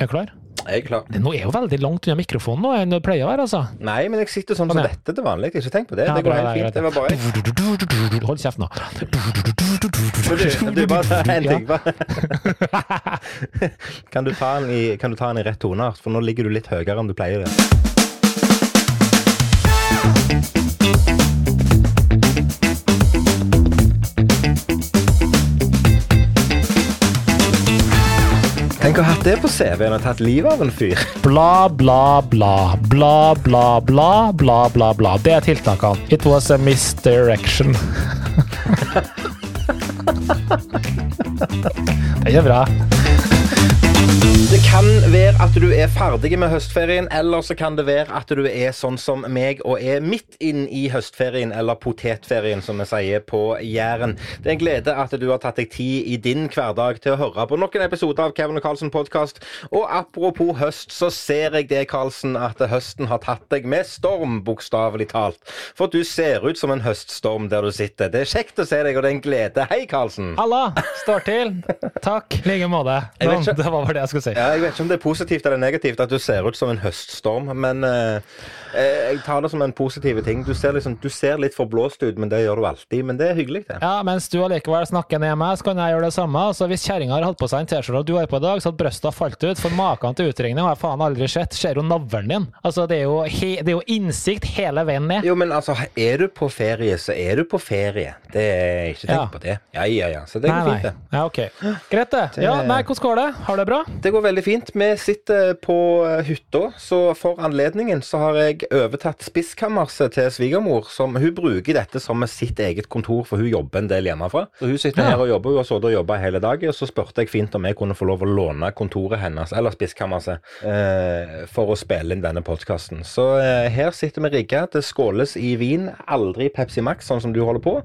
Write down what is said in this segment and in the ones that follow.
Er du klar? Jeg er klar. Nå er jo veldig langt unna mikrofonen nå enn det pleier å være, altså. Nei, men jeg sitter sånn som dette til vanlig. Ikke tenk på det. Det går helt fint. Det var bare. Hold kjeft nå. Du, bare en ting. Bare. Kan, du ta den i, kan du ta den i rett toneart? For nå ligger du litt høyere enn du pleier. det. Tenk å ha hatt det på CV-en og tatt livet av en fyr. Bla, bla, bla. Bla, bla, bla, bla, bla, bla. Det er tiltakene. It was a misdirection. Det er bra. Det kan være at du er ferdig med høstferien, eller så kan det være at du er sånn som meg og er midt inn i høstferien, eller potetferien, som vi sier på Jæren. Det er en glede at du har tatt deg tid i din hverdag til å høre på noen episoder av Kevin og Carlsen podkast. Og apropos høst, så ser jeg det, Carlsen, at høsten har tatt deg med storm, bokstavelig talt. For du ser ut som en høststorm der du sitter. Det er kjekt å se deg, og det er en glede. Hei, Carlsen. Halla! Står til. Takk. I like måte. Det var bare det jeg skulle si. Ja, jeg vet ikke om det er positivt eller negativt at du ser ut som en høststorm, men eh, eh, jeg tar det som en positiv ting. Du ser, liksom, du ser litt forblåst ut, men det gjør du alltid. Men det er hyggelig, det. Ja, mens du allikevel snakker ned meg, så kan jeg gjøre det samme. Altså, hvis kjerringa har hatt på seg en T-skjorte du har på i dag, så hadde brystet falt ut. For maken til utringning har jeg faen aldri sett. Ser jo navlen din. Altså, det er jo, he, det er jo innsikt hele veien ned. Jo, men altså, er du på ferie, så er du på ferie. Det er Ikke tenk Ja. på det. Ja, ja, ja. Så det går fint, det. Ja, ok. Greit, det. Ja, nei, hvordan går det? Har du det bra? Det går veldig fint. Vi sitter på eh, hytta, så for anledningen så har jeg overtatt spiskammerset til svigermor. Som, hun bruker dette som sitt eget kontor, for hun jobber en del hjemmefra. Så hun sitter Ja. her og jobber, hun har sittet og jobba hele dagen. Og så spurte jeg fint om jeg kunne få lov å låne kontoret hennes, eller spiskammerset, eh, for å spille inn denne podkasten. Så eh, her sitter vi rigga. Det skåles i vin, aldri Pepsi Max, sånn som du holder på.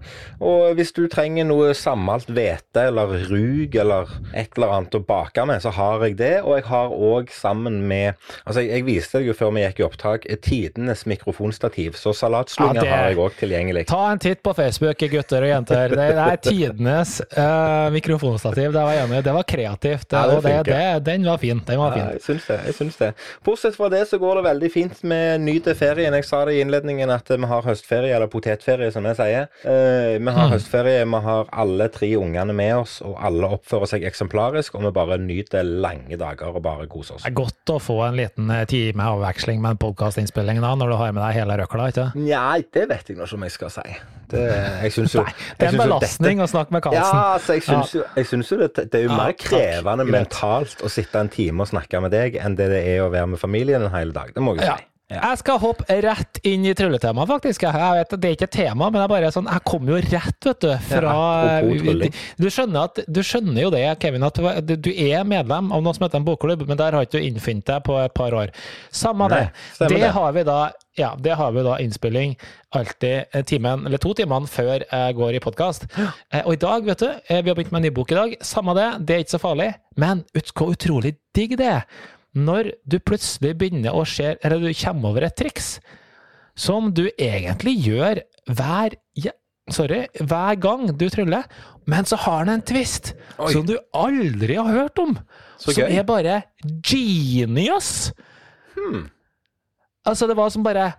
Og hvis du trenger noe sammalt hvete eller rug eller et eller annet å bake med, så har jeg det. Og jeg har òg sammen med Altså, jeg, jeg viste deg jo før vi gikk i opptak, tidenes mikrofonstativ. Så salatslunger Ja, det- har jeg òg tilgjengelig. Ta en titt på Facebook, gutter og jenter. Det er tidenes uh, mikrofonstativ. Det var jeg enig i. Det var kreativt. Ja, det og det, det, den var fin. Den var Ja, fin. jeg syns det. jeg syns det. Bortsett fra det så går det veldig fint med nyt ferien. Jeg sa det i innledningen at vi har høstferie, eller potetferie, som jeg sier. Uh, vi har Mm. høstferie, vi har alle tre ungene med oss, og alle oppfører seg eksemplarisk, og vi bare nyter lange dager og bare kose oss. Det er godt å få en liten eh, time avveksling med en podkastinnspilling da, når du har med deg hele røkla, ikke Nei, det vet jeg nå ikke om jeg skal si. Det, jeg synes jo, Nei, det er en belastning dette- å snakke med Ja, altså, jeg syns jo, jeg syns jo det, det er jo Ja, mer krevende mentalt å sitte en time og snakke med deg, enn det det er å være med familien en hel dag. Det må jeg Ja. si. Ja. Jeg skal hoppe rett inn i trylletemaet, faktisk. Jeg vet, Det er ikke et tema, men jeg bare er sånn, jeg kom jo rett, vet du, fra ja, du, skjønner at, du skjønner jo det, Kevin, at du, du er medlem av noe som heter en bokklubb, men der har ikke du innfunnet deg på et par år. Samme Nei, det. Det det. har vi da ja, det har vi da innspilling alltid en timen, eller to timene før jeg går i podkast. Og i dag, vet du, eh, vi har begynt med en ny bok i dag. Samme det, det er ikke så farlig. Men ut, hvor utrolig digg det er når du plutselig begynner å se, eller du kommer over et triks som du egentlig gjør hver ja, Sorry, hver gang du tryller, men så har den en twist Oi. som du aldri har hørt om. Så som gøy. er bare genius. Hmm. Altså, det var som bare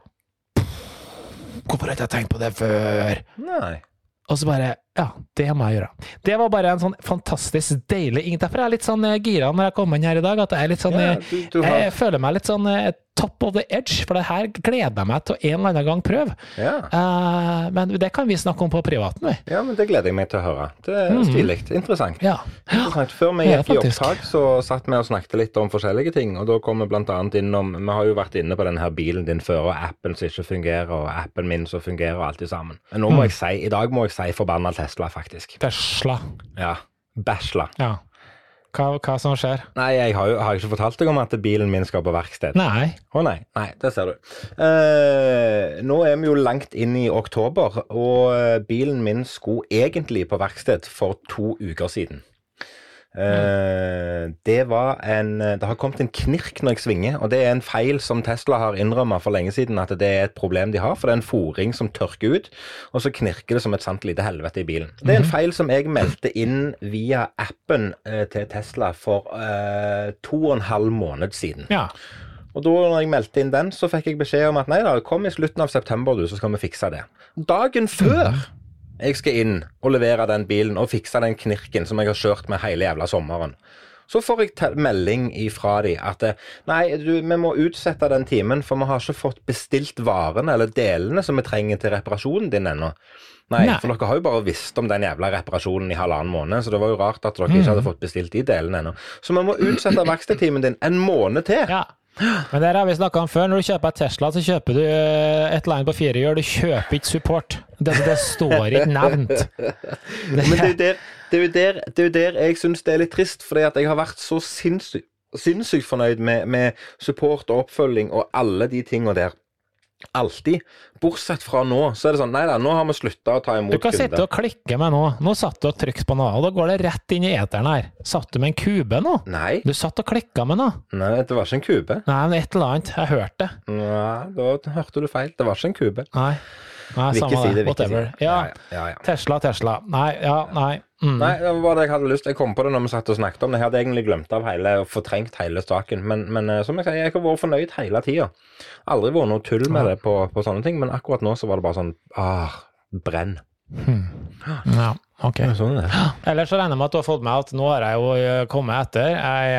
Hvorfor har ikke jeg tenkt på det før? Nei. Og så bare Ja, det må jeg gjøre. Det var bare en sånn fantastisk deilig ing- Derfor er jeg litt sånn eh, gira når jeg kommer inn her i dag. At jeg er litt sånn Ja, eh, du, du har, Jeg føler meg litt sånn eh, top of the edge, for det her gleder jeg meg til å en eller annen gang prøve. ja. Uh, men det kan vi snakke om på privaten, vi. ja, men det gleder jeg meg til å høre. Det er stilig. Interessant. Ja. Interessant. Før vi Ja, gikk i opptak, så satt vi og snakket litt om forskjellige ting. Og da kom vi annet innom Vi har jo vært inne på denne her bilen din før, og appen som ikke fungerer, og appen min som fungerer, og alt det sammen. Men nå må Mm. jeg si I dag må jeg si forbanna Tesla, faktisk. Tesla. Ja. Bæsla. Ja. Hva, hva som skjer? Nei, jeg har jo har jeg ikke fortalt deg om at bilen min skal på verksted. Nei. Å nei, nei, det ser du. Eh, nå er vi jo langt inn i oktober, og eh, bilen min skulle egentlig på verksted for to uker siden. Eh, det var en Det har kommet en knirk når jeg svinger, og det er en feil som Tesla har innrømmet for lenge siden at det er et problem de har, for det er en foring som tørker ut, og så knirker det som et sant lite helvete i bilen. Det er en feil som jeg meldte inn via appen uh, til Tesla for uh, to og en halv måned siden. Ja. Og da når jeg meldte inn den, så fikk jeg beskjed om at nei da, kom i slutten av september, du, så skal vi fikse det. Dagen før jeg skal inn og levere den bilen og fikse den knirken som jeg har kjørt med hele jævla sommeren, så får jeg melding ifra de at eh, nei, du, vi må utsette den timen, for vi har ikke fått bestilt varene eller delene som vi trenger til reparasjonen din ennå. Nei, Nei. for dere har jo bare visst om den jævla reparasjonen i halvannen måned, så det var jo rart at dere ikke hadde fått bestilt de delene ennå. Så vi må utsette verkstedtimen din en måned til. ja. Men det har vi snakka om før. Når du kjøper Tesla, så kjøper du eh, et eller annet på fire hjul. Du kjøper ikke support. Det, det står ikke nevnt. Men det er jo der, er der, er der jeg syns det er litt trist, fordi at jeg har vært så sinnssykt, sinnssyk fornøyd med, med support og oppfølging og alle de tinga der. Alltid. Bortsett fra nå, så er det sånn Nei da, nå har vi slutta å ta Du kan kan sitte og klikke med nå. Nå satt du og trykte på noe, og da går det rett inn i eteren her. Satt du med en kube nå? Nei, Du satt og klikka med noe. nei, det var ikke en kube. Nei, men et eller annet. Jeg hørte det. Nei, da hørte du feil. Det var ikke en kube. Nei. Nei, Vil ikke si det. Whatever. Ja, ja, ja. Tesla, Tesla. Nei, ja, nei. Mm. Nei, det var det jeg hadde lyst til. Jeg kom på det når vi satt og snakket om det. Jeg hadde egentlig glemt av hele og fortrengt hele saken. Men, men eh, som jeg sier, jeg har vært fornøyd hele tida. Aldri vært noe tull med det på, på sånne ting, men akkurat nå så var det bare sånn ah, brenn. Ja, ok. Sånn er. Ellers så regner jeg med at du har fått med at nå har jeg jo eh, kommet etter.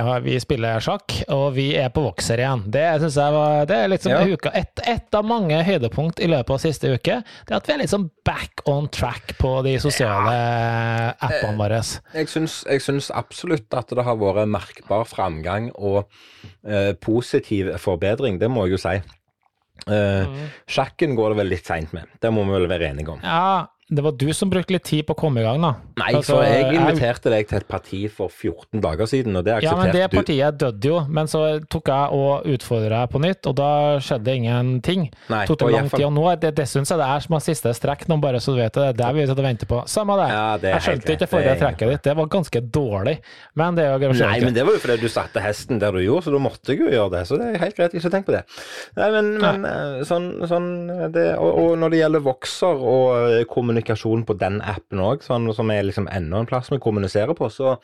Har, vi spiller sjakk, og vi er på vokser igjen. Det synes jeg var Det er liksom Ja. uka, et, et av mange høydepunkt i løpet av siste uke. Det er at vi er liksom back on track på de sosiale appene våre. Jeg syns, jeg syns absolutt at det har vært merkbar framgang og eh, positiv forbedring. Det må jeg jo si. Eh, Sjakken går det vel litt seint med. Det må vi vel være enige om. Ja, det var du som brukte litt tid på å komme i gang, da. Nei, Altså, for jeg inviterte deg til et parti for 14 dager siden, og det Ja, men det du. partiet døde jo, men så tok jeg og utfordra deg på nytt, og da skjedde ingenting. Nei, tok det lang tid, og nå det, det syns jeg det er som er siste strekk, nå bare så du vet det. Det er det vi sitter og venter på. Samme det. Ja, det jeg skjønte ikke forrige Det trekket ditt, det var ganske dårlig. Men det er jo Nei, men det var jo fordi du satte hesten der du gjorde, så da måtte jeg jo gjøre det. Så det er helt greit, ikke tenk på det. Nei, men, men eh, sånn, sånn det, og, og når det gjelder vokser og eh, kommunikasjon på den appen òg, sånn, som er liksom enda en plass vi kommuniserer på, så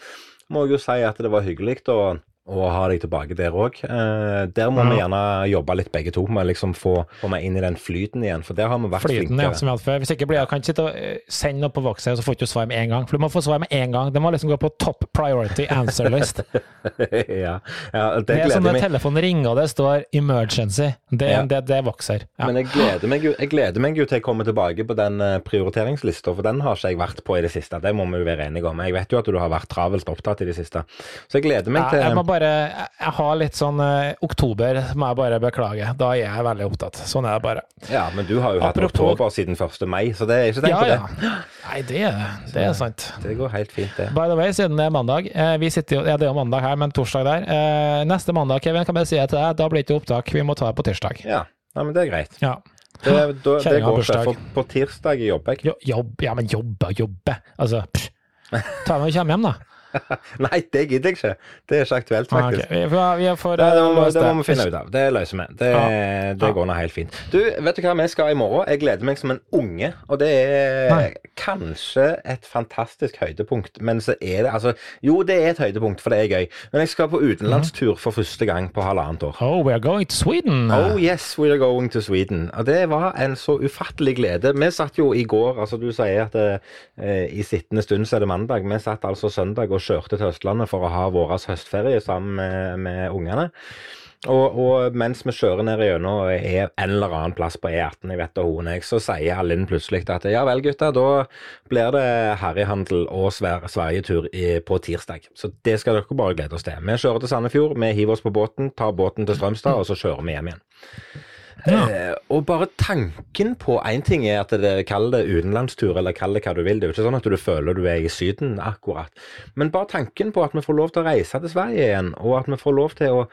må jeg jo si at det var hyggelig å å ha deg tilbake der òg. Eh, der må vi gjerne jobbe litt begge to, med liksom få, få meg inn i den flyten igjen, for der har vi vært Flyten, ja, som vi hadde før. Hvis ikke blir jeg kan ikke sitte og eh, sende noe på Voxer, og så får du ikke svar med en gang. For du må få svar med en gang. Det må liksom gå på top priority answer list. ja, ja, det Det er som når telefonen ringer og det står 'emergency'. Det, Ja. det, det er. Ja. Men jeg gleder, meg jeg gleder meg jo til jeg kommer tilbake på den eh, prioriteringslista, for den har ikke jeg vært på i det siste. Det må vi jo være enige om. Jeg vet jo at du har vært travelt opptatt i det siste. Så jeg gleder meg Ja, til bare jeg- har litt sånn eh, Oktober må jeg bare beklage. Da er jeg veldig opptatt. Sånn er det bare. Ja, men du har jo hatt Apropos- oktober siden 1. mai, så det er ikke tenk Ja, på det. ja. Nei, det, det er sant. Det går helt fint, det. By the way, siden det er mandag eh, Vi sitter jo, ja, det er jo mandag her, men torsdag der. Eh, neste mandag, Kevin, kan jeg si det til deg, da blir det ikke opptak. Vi må ta det på tirsdag. Ja, Nei, men det er greit. Ja. Det, da, det Kjerringa har går ikke, bursdag. for på tirsdag jobber jeg. Jo, jobb, ja, men jobbe og jobbe. Altså, pff. Ta med og kjem hjem, da. Nei, det gidder jeg ikke. Det er ikke aktuelt, Ah, faktisk. Vi får, vi får Det, det, må, det må vi finne ut av. Det løser vi. Det, Ja. det går nå helt fint. Du, vet du hva vi skal i morgen? Jeg gleder meg som en unge. Og det er Nei. kanskje et fantastisk høydepunkt. Men så er det altså Jo, det er et høydepunkt, for det er gøy. Men jeg skal på utenlandstur for første gang på halvannet år. Oh, we are going to Sweden! Oh yes, we are going to Sweden. Og det var en så ufattelig glede. Vi satt jo i går, altså du sier at eh, i sittende stund så er det mandag. Vi satt altså søndag og kjørte til Østlandet for å ha vår høstferie sammen med, med ungene. Og, og mens vi kjører ned gjennom en eller annen plass på E18, jeg vet da hun jeg, så sier Alinn plutselig at ja vel gutter, da blir det harryhandel og sver Sverigetur på tirsdag. Så det skal dere bare glede oss til. Vi kjører til Sandefjord, vi hiver oss på båten, tar båten til Strømstad, og så kjører vi hjem igjen. Ja. Eh, og bare tanken på Én ting er at det kaller det utenlandstur, eller kall det hva du vil. Det er jo ikke sånn at du føler du er i Syden akkurat. Men bare tanken på at vi får lov til å reise til Sverige igjen, og at vi får lov til å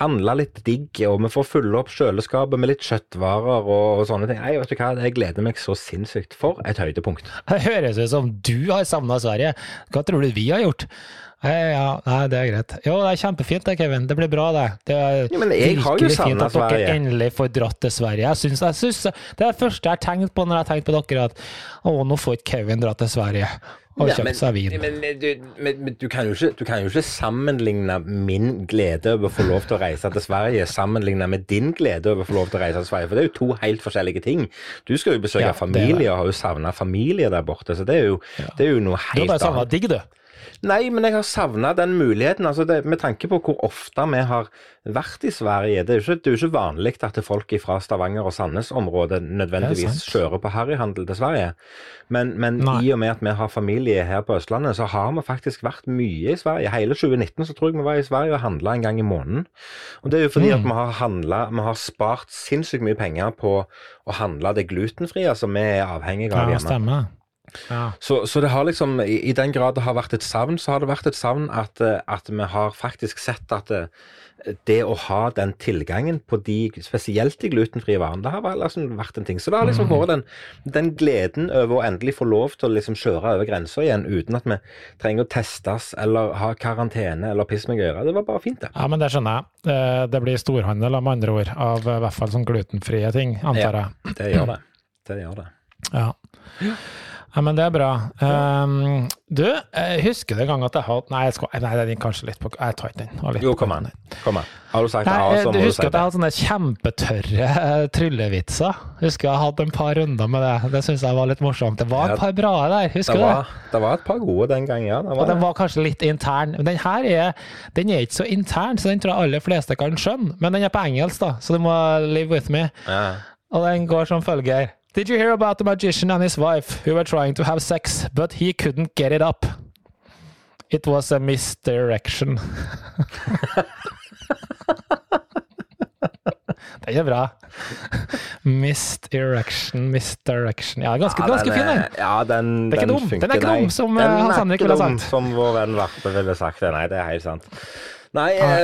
handle litt digg, og vi får fylle opp kjøleskapet med litt kjøttvarer og, og sånne ting. Nei, vet du hva, jeg gleder meg så sinnssykt. For et høydepunkt. Det høres ut som du har savna Sverige. Hva tror du vi har gjort? Eh, Ja, nei, det er greit. Jo, det er kjempefint det, Kevin. Det blir bra, det. Det er Jo, virkelig fint at dere endelig får dratt til Sverige. Jeg synes, jeg synes, det er det første jeg har tenkt på når jeg har tenkt på dere, at å, nå får ikke Kevin dra til Sverige og Ja, kjøpe men, seg vin. men, men, du, men, du, kan ikke, du kan jo ikke sammenligne min glede over å få lov til å reise til Sverige sammenligne med din glede over å få lov til å reise til Sverige, for det er jo to helt forskjellige ting. Du skal jo besøke Ja, familie og har jo savna familie der borte, så det er jo, det er jo noe Du har helt bare savna annet. digg, du. Nei, men jeg har savna den muligheten. altså det, Med tanke på hvor ofte vi har vært i Sverige. Det er jo ikke, det er jo ikke vanlig at folk fra Stavanger og Sandnes-området nødvendigvis kjører på harryhandel til Sverige. Men, men i og med at vi har familie her på Østlandet, så har vi faktisk vært mye i Sverige. Hele 2019 så tror jeg vi var i Sverige og handla en gang i måneden. Og det er jo fordi Mm. at vi har handla Vi har spart sinnssykt mye penger på å handle det glutenfrie som vi er avhengige av Ja, hjemme. stemmer. Ja. Så, så det har liksom, i, i den grad det har vært et savn, så har det vært et savn at, eh, at vi har faktisk sett at det, det å ha den tilgangen på de, spesielt de glutenfrie varene, det har liksom vært en ting. Så det har liksom vært den, den gleden over å endelig få lov til å liksom kjøre over grensa igjen uten at vi trenger å testes eller ha karantene eller piss meg i øret. Det var bare fint, det. ja, men det skjønner jeg. Eh, Det blir storhandel, med andre ord, av eh, i hvert fall sånn glutenfrie ting, antar jeg. Det gjør det. Det gjør det. Ja. Ja, men det er bra. Um, du, jeg husker du en gang at jeg hadde Nei, jeg skal, nei, gikk kanskje litt på Jeg tar ikke den. det Jo, kom an. Kom an. Har du sagt Nei, A, så må du si husker at jeg det. hadde sånne kjempetørre eh, tryllevitser? Husker jeg hadde en par runder med det. Det syns jeg var litt morsomt. Det var et par bra der, husker du det? var, det var et par gode den gangen, ja. Det Og den var kanskje litt intern. Men Den her er, den er ikke så intern, så den tror jeg aller fleste kan skjønne. Men den er på engelsk, da, så du må live with me. Ja. Og den går som følger. Did you hear about the magician and his wife who were trying to have sex, but he couldn't get it up? It was a misdirection. Den er bra. Misdirection, misdirection. Ja, ganske, ganske den fin, den. Ja, den, Det er ikke den dum. funker. Den er ikke dum, som, Hans Henrik ville sagt. Den er ikke dum. Som vår venn Varpe ville sagt. Nei, det er helt sant. Nei, Nei.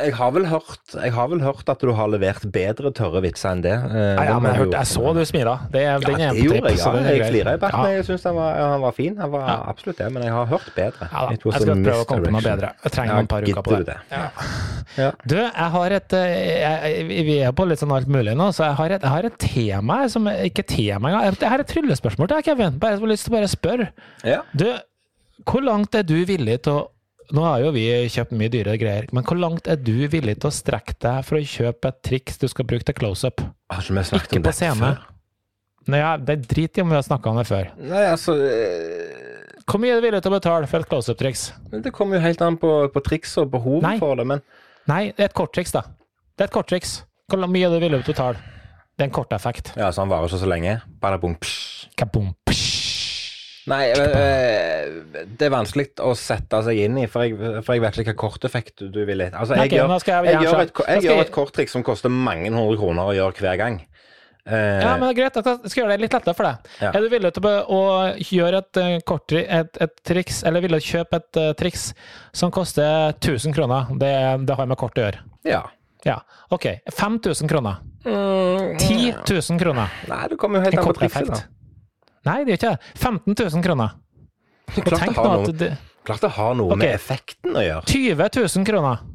jeg, har vel hørt, jeg har vel hørt at du har levert bedre tørre vitser enn det. Eh, Ja, ja, men jeg, hørte, jeg så du smila. Det, ja, det gjorde jeg. Ja, jeg flira i barten. Jeg syns han, var- han var fin. Han var absolutt det, men jeg har hørt bedre. Ja da, jeg skal prøve å komme på noe bedre. Jeg trenger noen par uker på det. det? Du, jeg har et eh, jeg, Vi er på litt sånn alt mulig nå, så jeg har et, jeg har et tema som Ikke tema engang. Jeg er et tryllespørsmål til deg, Kevin. Bare, jeg har lyst til å bare spørre. Ja. Du, hvor langt er du villig til å Nå har jo vi kjøpt mye dyre greier, men hvor langt er du villig til å strekke deg for å kjøpe et triks du skal bruke til close-up? Ikke på scene. Nei, ja, det er drit i om vi har snakka om det før. Nei, altså eh, Hvor mye er du villig til å betale for et close-up-triks? Det kommer jo helt an på, på triks og behov Nei. for det, men Nei, det er et korttriks, da. Det er et korttriks. Hvor mye er du villig til å betale? Det er en korteffekt. ja, så han varer ikke så lenge. Bare bom, Kabum, psh. Nei, eh, det er vanskelig å sette seg inn i, for jeg, for jeg vet ikke hva korteffekt du vil Altså, jeg, gjør, jeg- jeg, gjør et, jeg gjør et korttriks som koster mange hundre kroner å gjøre hver gang. Eh, Ja, men det er greit. Jeg skal gjøre det litt lettere for deg. Ja. Er du villig til å gjøre et, kort, et, et triks, eller å kjøpe et uh, triks som koster 1000 kroner? Det, det har med kort å gjøre. ja. Ja, OK. 5000 kroner. Mm, 10 000 kroner. Nei, det kommer jo helt an på trikset, da. Nei, det gjør ikke det. 15 000 kroner. Er klart det har noe, at det, klart det har noe Ok. med effekten å gjøre. 20 000 kroner.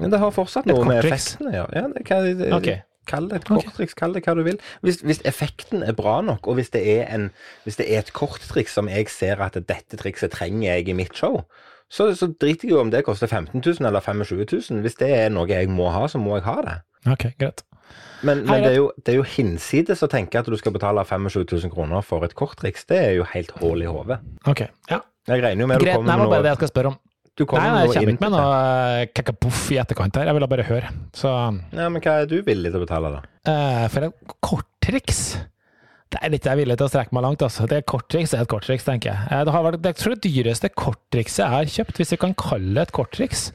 Men det har fortsatt noe med effekten å gjøre. Ja, det kan, det, okay. Kall det et korttriks, kall det hva du vil. Hvis, hvis effekten er bra nok, og hvis det er, en, hvis det er et korttriks som jeg ser at dette trikset trenger jeg i mitt show, så, så driter jeg jo om det koster 15 000 eller 25 000. Hvis det er noe jeg må ha, så må jeg ha det. OK, greit. Men, men det, er jo, det er jo hinsides å tenke at du skal betale 25 000 kroner for et korttriks. Det er jo helt hull i hodet. Ok, ja. Jeg regner jo med du Greit, kommer nei, med var bare det jeg skal spørre om. du Nei, nei, jeg kommer ikke med noe eh, kakapoff i etterkant her. Jeg ville bare høre. Så Ja, men hva er du villig til å betale, da? Uh, for et korttriks Det er litt jeg er villig til å strekke meg langt, altså. Det er korttriks er et korttriks, tenker jeg. Eh, Det har vært det, jeg tror det dyreste korttrikset jeg har kjøpt, hvis vi kan kalle det et korttriks.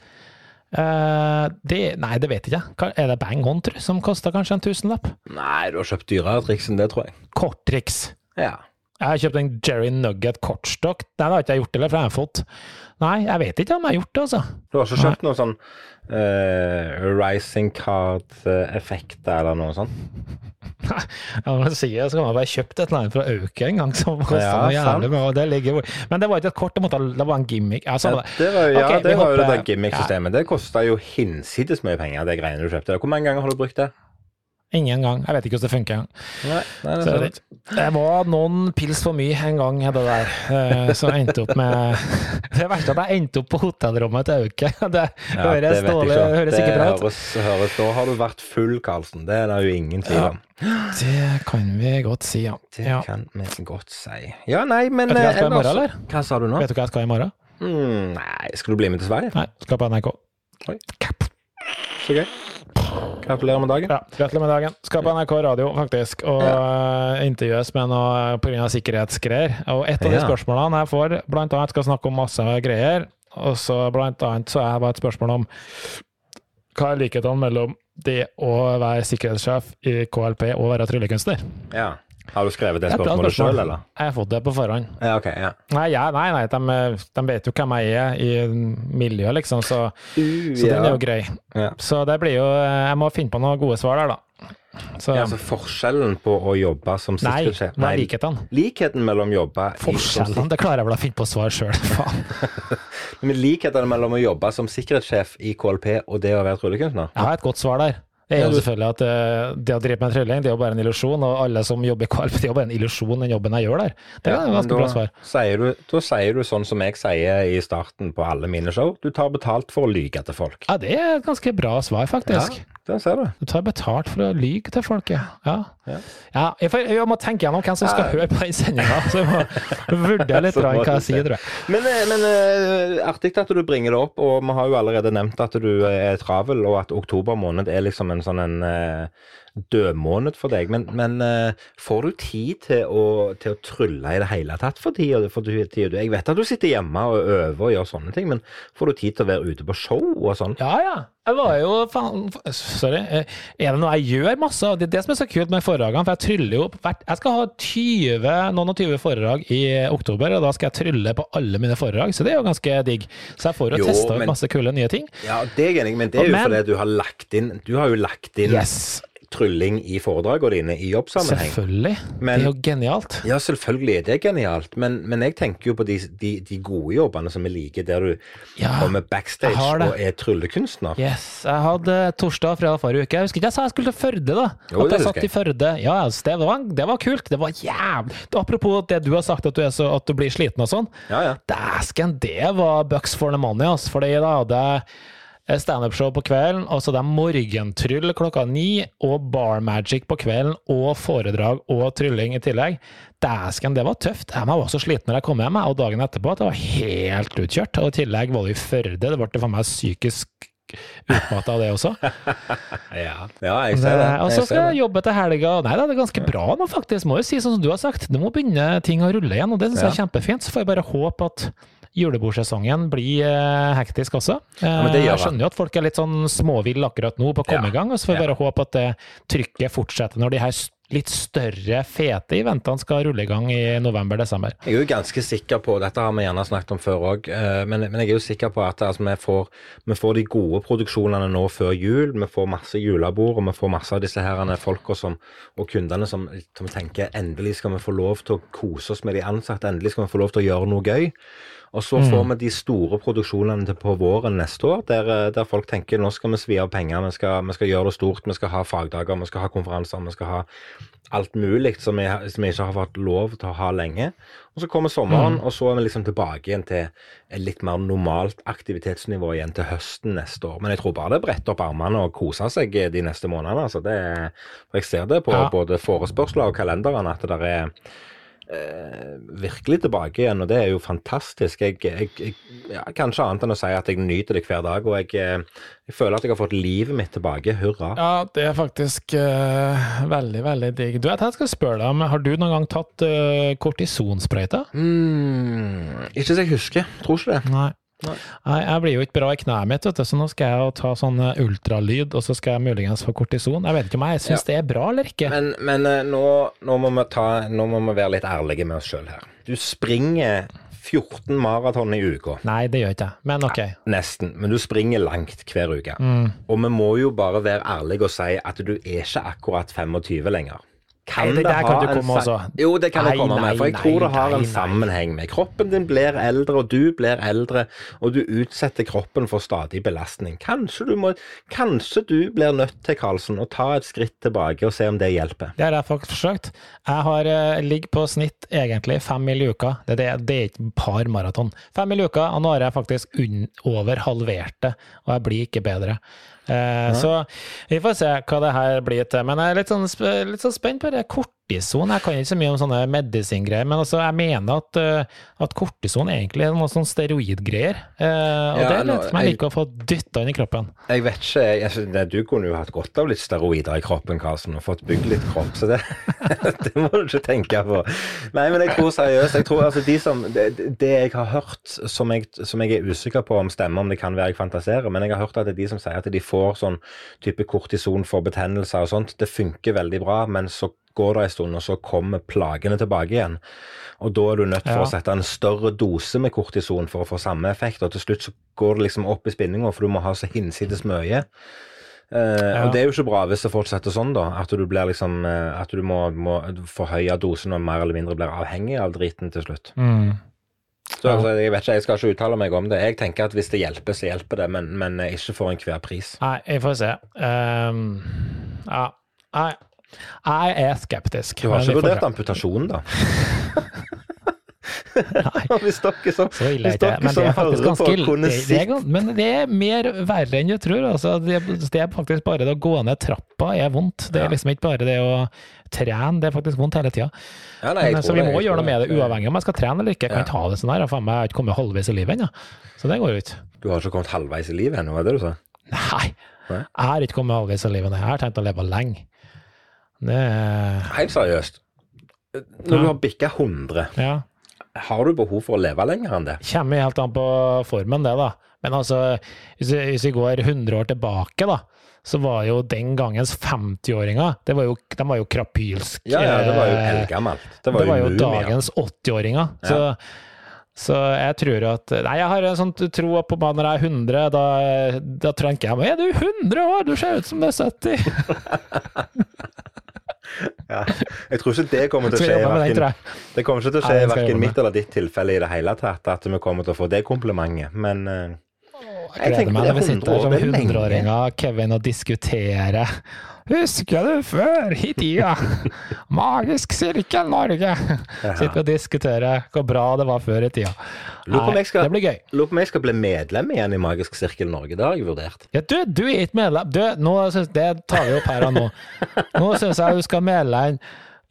Eh, det, nei, det vet jeg ikke. Er det Bang On, tror jeg, som koster kanskje en tusenlapp? Nei, du har kjøpt dyrere triks enn det, tror jeg. Korttriks. Ja. Jeg har kjøpt en Jerry Nugget kortstokk. Nei, det har ikke jeg gjort, eller for jeg har fått. Nei, jeg vet ikke om jeg har gjort det, altså. Du har ikke kjøpt noe sånn uh, rising card-effekter eller noe sånt? Ja, man sier, så kan man bare kjøpt et eller annet fra Auke en gang som kosta Ja, noe jævlig mye. og det ligger Men det var ikke et kort, det, måtte, det var en gimmick. Ja, Ja, det var, ja, okay, det var jo det gimmick-systemet. Det kosta jo hinsides mye penger, det greiene du kjøpte. Hvor mange ganger har du brukt det? Ingen gang. Jeg vet ikke hvordan det funker. Nei. Det var noen pils for mye en gang, det der. eh, Så jeg endte opp med Det verste er at jeg endte opp på hotellrommet til Auke. Det Ja, høres, det dårlig, ikke. høres ikke bra ut. høres, da har du vært full, Karlsen. Det er det jo ingen tvil Ja. Det kan vi godt si, ja. Det ja. kan vi godt si. Ja, nei, men Vet du hva jeg skal i eh, morgen, eller? Hva sa du nå? Vet du hva jeg skal i morgen? Mm, nei, skal du bli med til Sverige? Nei, skal på NRK. Oi. Så gøy. Gratulerer med dagen. Ja, Gratulerer med dagen. Skal på NRK radio, faktisk, og ja. intervjues med noe pga. sikkerhetsgreier. Og et av de Ja. spørsmålene jeg får, blant annet skal snakke om masse greier, og så blant annet så er det bare et spørsmål om hva er likheten mellom det å være sikkerhetssjef i KLP og være tryllekunstner? Ja. Har du skrevet det spørsmålet spørsmål. sjøl, eller? Jeg har fått det på forhånd. Ja, ok. ja. Nei, ja, nei, nei de, de vet jo hvem jeg er i miljøet, liksom, så, så den er jo grei. Så det blir jo Jeg må finne på noen gode svar der, da. Så altså forskjellen på å jobbe som sikkerhetssjef Nei, nei likhetene? Likheten mellom jobbe Forskjellene, det klarer jeg vel å finne på svar sjøl, faen. Men likheten mellom å jobbe som sikkerhetssjef i KLP og det å være tryllekunstner? Jeg har et godt svar der. Er jo selvfølgelig at eh, det å drive med trylling, det er jo bare en illusjon, og alle som jobber i KLP, det er jo bare en illusjon, den jobben jeg gjør der. Det er Ja, ganske bra svar. Sier du, da sier du sånn som jeg sier i starten på alle mine show. Du tar betalt for å lyge til folk. Ja, det er et ganske bra svar, faktisk. Ja, der ser du. Du tar betalt for å lyge til folk, ja. ja. Ja. ja jeg, får, jeg må tenke gjennom hvem som skal høre på den sendinga, så jeg må vurdere litt hva jeg sier, tror jeg. Men, eh, men eh, artig at du bringer det opp, og vi har jo allerede nevnt at du er travel, og at oktober måned er liksom en sånn en eh, dødmåned for deg. Men, men uh, får du tid til å, til å trylle i det hele tatt for tida? Jeg vet at du sitter hjemme og øver og gjør sånne ting, men får du tid til å være ute på show og sånn? Ja, ja. Jeg var jo faen Sorry. Eh, Er det noe jeg gjør masse av? Det er det som er så kult med foredragene. For jeg tryller jo hvert Jeg skal ha 20, noen og 20 foredrag i oktober, og da skal jeg trylle på alle mine foredrag, så det er jo ganske digg. Så jeg får jo, Jo, testa ut masse kule nye ting. Ja, det er jeg enig i, men det er jo Men- fordi du har lagt inn Du har jo lagt inn Yes. Trylling i foredragene dine i jobbsammenheng. Selvfølgelig. Men- det er jo genialt. Ja, selvfølgelig det er det genialt, men, men jeg tenker jo på de, de, de gode jobbene som vi liker, der du Ja, kommer backstage og er tryllekunstner. Yes. Jeg hadde torsdag og fredag forrige uke. Jeg husker ikke jeg sa jeg skulle til Førde, da. Jo, at jeg satt i Førde. Ja, det, var, det var kult. Det var jævlig Apropos det du har sagt, at du, så, at du blir sliten og sånn. Ja, ja. Dæsken, det var bucks for the money, altså. Fordi da hadde jeg standup-show på kvelden, og så det er morgentryll klokka ni, og bar magic på kvelden, og foredrag og trylling i tillegg. Dæsken, det var tøft. Jeg var så sliten når jeg kom hjem, og dagen etterpå at jeg var helt utkjørt. Og i tillegg var det i Førde. Det ble for meg psykisk utmatta av det også. Ja, ja jeg ser det. Og så skal jeg jobbe til helga. Nei da, det er ganske bra nå, faktisk. Må jo si sånn som du har sagt. Nå må begynne ting å rulle igjen, og det syns jeg er kjempefint. Så får jeg bare håpe at julebordsesongen blir eh, hektisk også. Eh, men det gjør jeg skjønner jo at folk er litt sånn småville akkurat nå på å komme Ja. i gang, og så får vi bare håpe at det trykket fortsetter når de her litt større, fete eventene skal rulle i gang i november-desember. Jeg er jo ganske sikker på, dette har vi gjerne snakket om før òg, men, men jeg er jo sikker på at altså, vi, får, vi får de gode produksjonene nå før jul. Vi får masse julebord, og vi får masse av disse her folka som, og kundene som, som tenker endelig skal vi få lov til å kose oss med de ansatte, endelig skal vi få lov til å gjøre noe gøy. Og så får vi de store produksjonene på våren neste år, der, eh, der folk tenker nå skal vi svi av penger, vi skal, vi skal gjøre det stort, vi skal ha fagdager, vi skal ha konferanser, vi skal ha alt mulig som vi, som vi ikke har fått lov til å ha lenge. Og så kommer sommeren, og så er vi liksom tilbake igjen til et litt mer normalt aktivitetsnivå igjen til høsten neste år. Men jeg tror bare det bretter opp armene og koser seg de neste månedene. Altså det, er- jeg ser det på Ja. både forespørsler og kalenderen at det der er eh, virkelig tilbake igjen, og det er jo fantastisk. Jeg, jeg, jeg ja, kanskje annet enn å si at jeg nyter det hver dag, og jeg, eh, jeg føler at jeg har fått livet mitt tilbake. Hurra. Ja, det er faktisk eh, veldig, veldig digg. Du, jeg skal spørre deg om, har du noen gang tatt uh, kortisonsprøyte? Mm, ikke så jeg husker. Tror ikke det. Nei. Nei. Nei, jeg blir jo ikke bra i kneet mitt, vet du, så nå skal jeg jo ta sånn eh, ultralyd, og så skal jeg muligens få kortison. Jeg vet ikke om jeg syns det er bra eller ikke. Men, men eh, nå, nå, må ta, nå må vi være litt ærlige med oss sjøl her. Du springer 14 maraton i uka. Nei, det gjør ikke jeg, men ok. Nesten. Men du springer langt hver uke. Mm. Og vi må jo bare være ærlige og si at du er ikke akkurat 25 lenger. Kan det det ha kan du en komme. Jo, det kan nei, Nei, komme nei, med. For jeg nei, tror det har en sammenheng med kroppen din blir eldre, og du blir eldre, og du utsetter kroppen for stadig belastning. Kanskje du må Kanskje du blir nødt til, Karlsen, å ta et skritt tilbake og se om det hjelper. Det har jeg faktisk forsøkt. Jeg har eh, ligger på snitt egentlig fem mil i uka. Det, det, det er ikke par maraton. Fem mil i uka, og nå har jeg faktisk over halvert det, og jeg blir ikke bedre. Eh, Så vi får se hva det her blir til. Men jeg er litt sånn, litt sånn spent på det kortison. Jeg kan ikke så mye om sånne medisingreier, men altså, jeg mener at, eh, at kortison egentlig er noe sånn steroidgreier. Eh, og Ja, det er litt som jeg jeg- liker å få dytta inn i kroppen. Jeg vet ikke, jeg, synes Du kunne jo hatt godt av litt steroider i kroppen, Karlsen, og fått bygd litt kropp, så det, det må du ikke tenke på. Nei, men jeg tror seriøst jeg tror altså de som, det, det jeg har hørt, som jeg, som jeg er usikker på om stemmer, om det kan være jeg fantaserer, men jeg har hørt at det er de som sier at de får sånn type kortison for betennelser og sånt, det funker veldig bra, men så går det en stund, og så kommer plagene tilbake igjen. Og da er du nødt for Ja. å sette en større dose med kortison for å få samme effekt, og til slutt så går det liksom opp i spinninga, for du må ha så hinsides mye. Uh, Ja. Og det er jo ikke bra hvis det fortsetter sånn, da. At du blir liksom eh, At du må, må forhøye dosen og mer eller mindre blir avhengig av driten til slutt. Mm. Så altså, jeg vet ikke, jeg skal ikke uttale meg om det. Jeg tenker at hvis det hjelper, så hjelper det, men, men ikke for enhver pris. Nei, jeg får se. Um, ja. Nei. Jeg er skeptisk. Du har ikke vurdert se. amputasjon, da? Nei. hvis dere som, Så ille hvis det. dere Men det som er hører på, kunne sett Men det er mer verre enn du tror. Altså. Det, det er faktisk bare det å gå ned trappa er vondt. Det er liksom ikke bare det å trene, det er faktisk vondt hele tida. ja, Så vi må det, gjøre noe med det, uavhengig om jeg skal trene eller ikke. Jeg kan Ja. ikke ha det sånn her. Jeg har ikke kommet halvveis i livet ennå. Så det går jo ikke. Du har ikke kommet halvveis i livet ennå, er det du sa? Nei. Nei. Jeg har ikke kommet halvveis i livet. Jeg har tenkt å leve lenge. Det er Helt seriøst. Når Ja. du har bikka 100, Ja. har du behov for å leve lenger enn det? Kommer helt an på formen, det, da. Men altså, hvis vi, går 100 år tilbake, da, så var jo den gangens 50-åringer det var jo, De var jo krapylsk. Ja, ja, det var jo eh, eldgammelt. Det Det var var jo mumia. dagens 80-åringer. Så, så jeg tror at Nei, jeg har en sånn tro på at når jeg er 100, da, da tenker jeg Er du 100 år? Du ser ut som du er 70! Ja. Jeg tror ikke det kommer til å skje. i jeg. det kommer ikke til å skje det verken mitt eller ditt tilfelle i det hele tatt, at vi kommer til å få det komplimentet. Men Jeg gleder meg når vi sitter her som det er lenge. 100-åringer, Kevin, og diskuterer. Husker du før i tida? Magisk sirkel Norge! Sitter og diskuterer hvor bra det var før i tida. Nei, skal- Det blir gøy. lurer på om jeg skal bli medlem igjen i Magisk sirkel Norge. Det har jeg vurdert. Ja, du, du er ikke medlem. Du, nå synes, det tar vi opp her og nå. Nå syns jeg du skal melde inn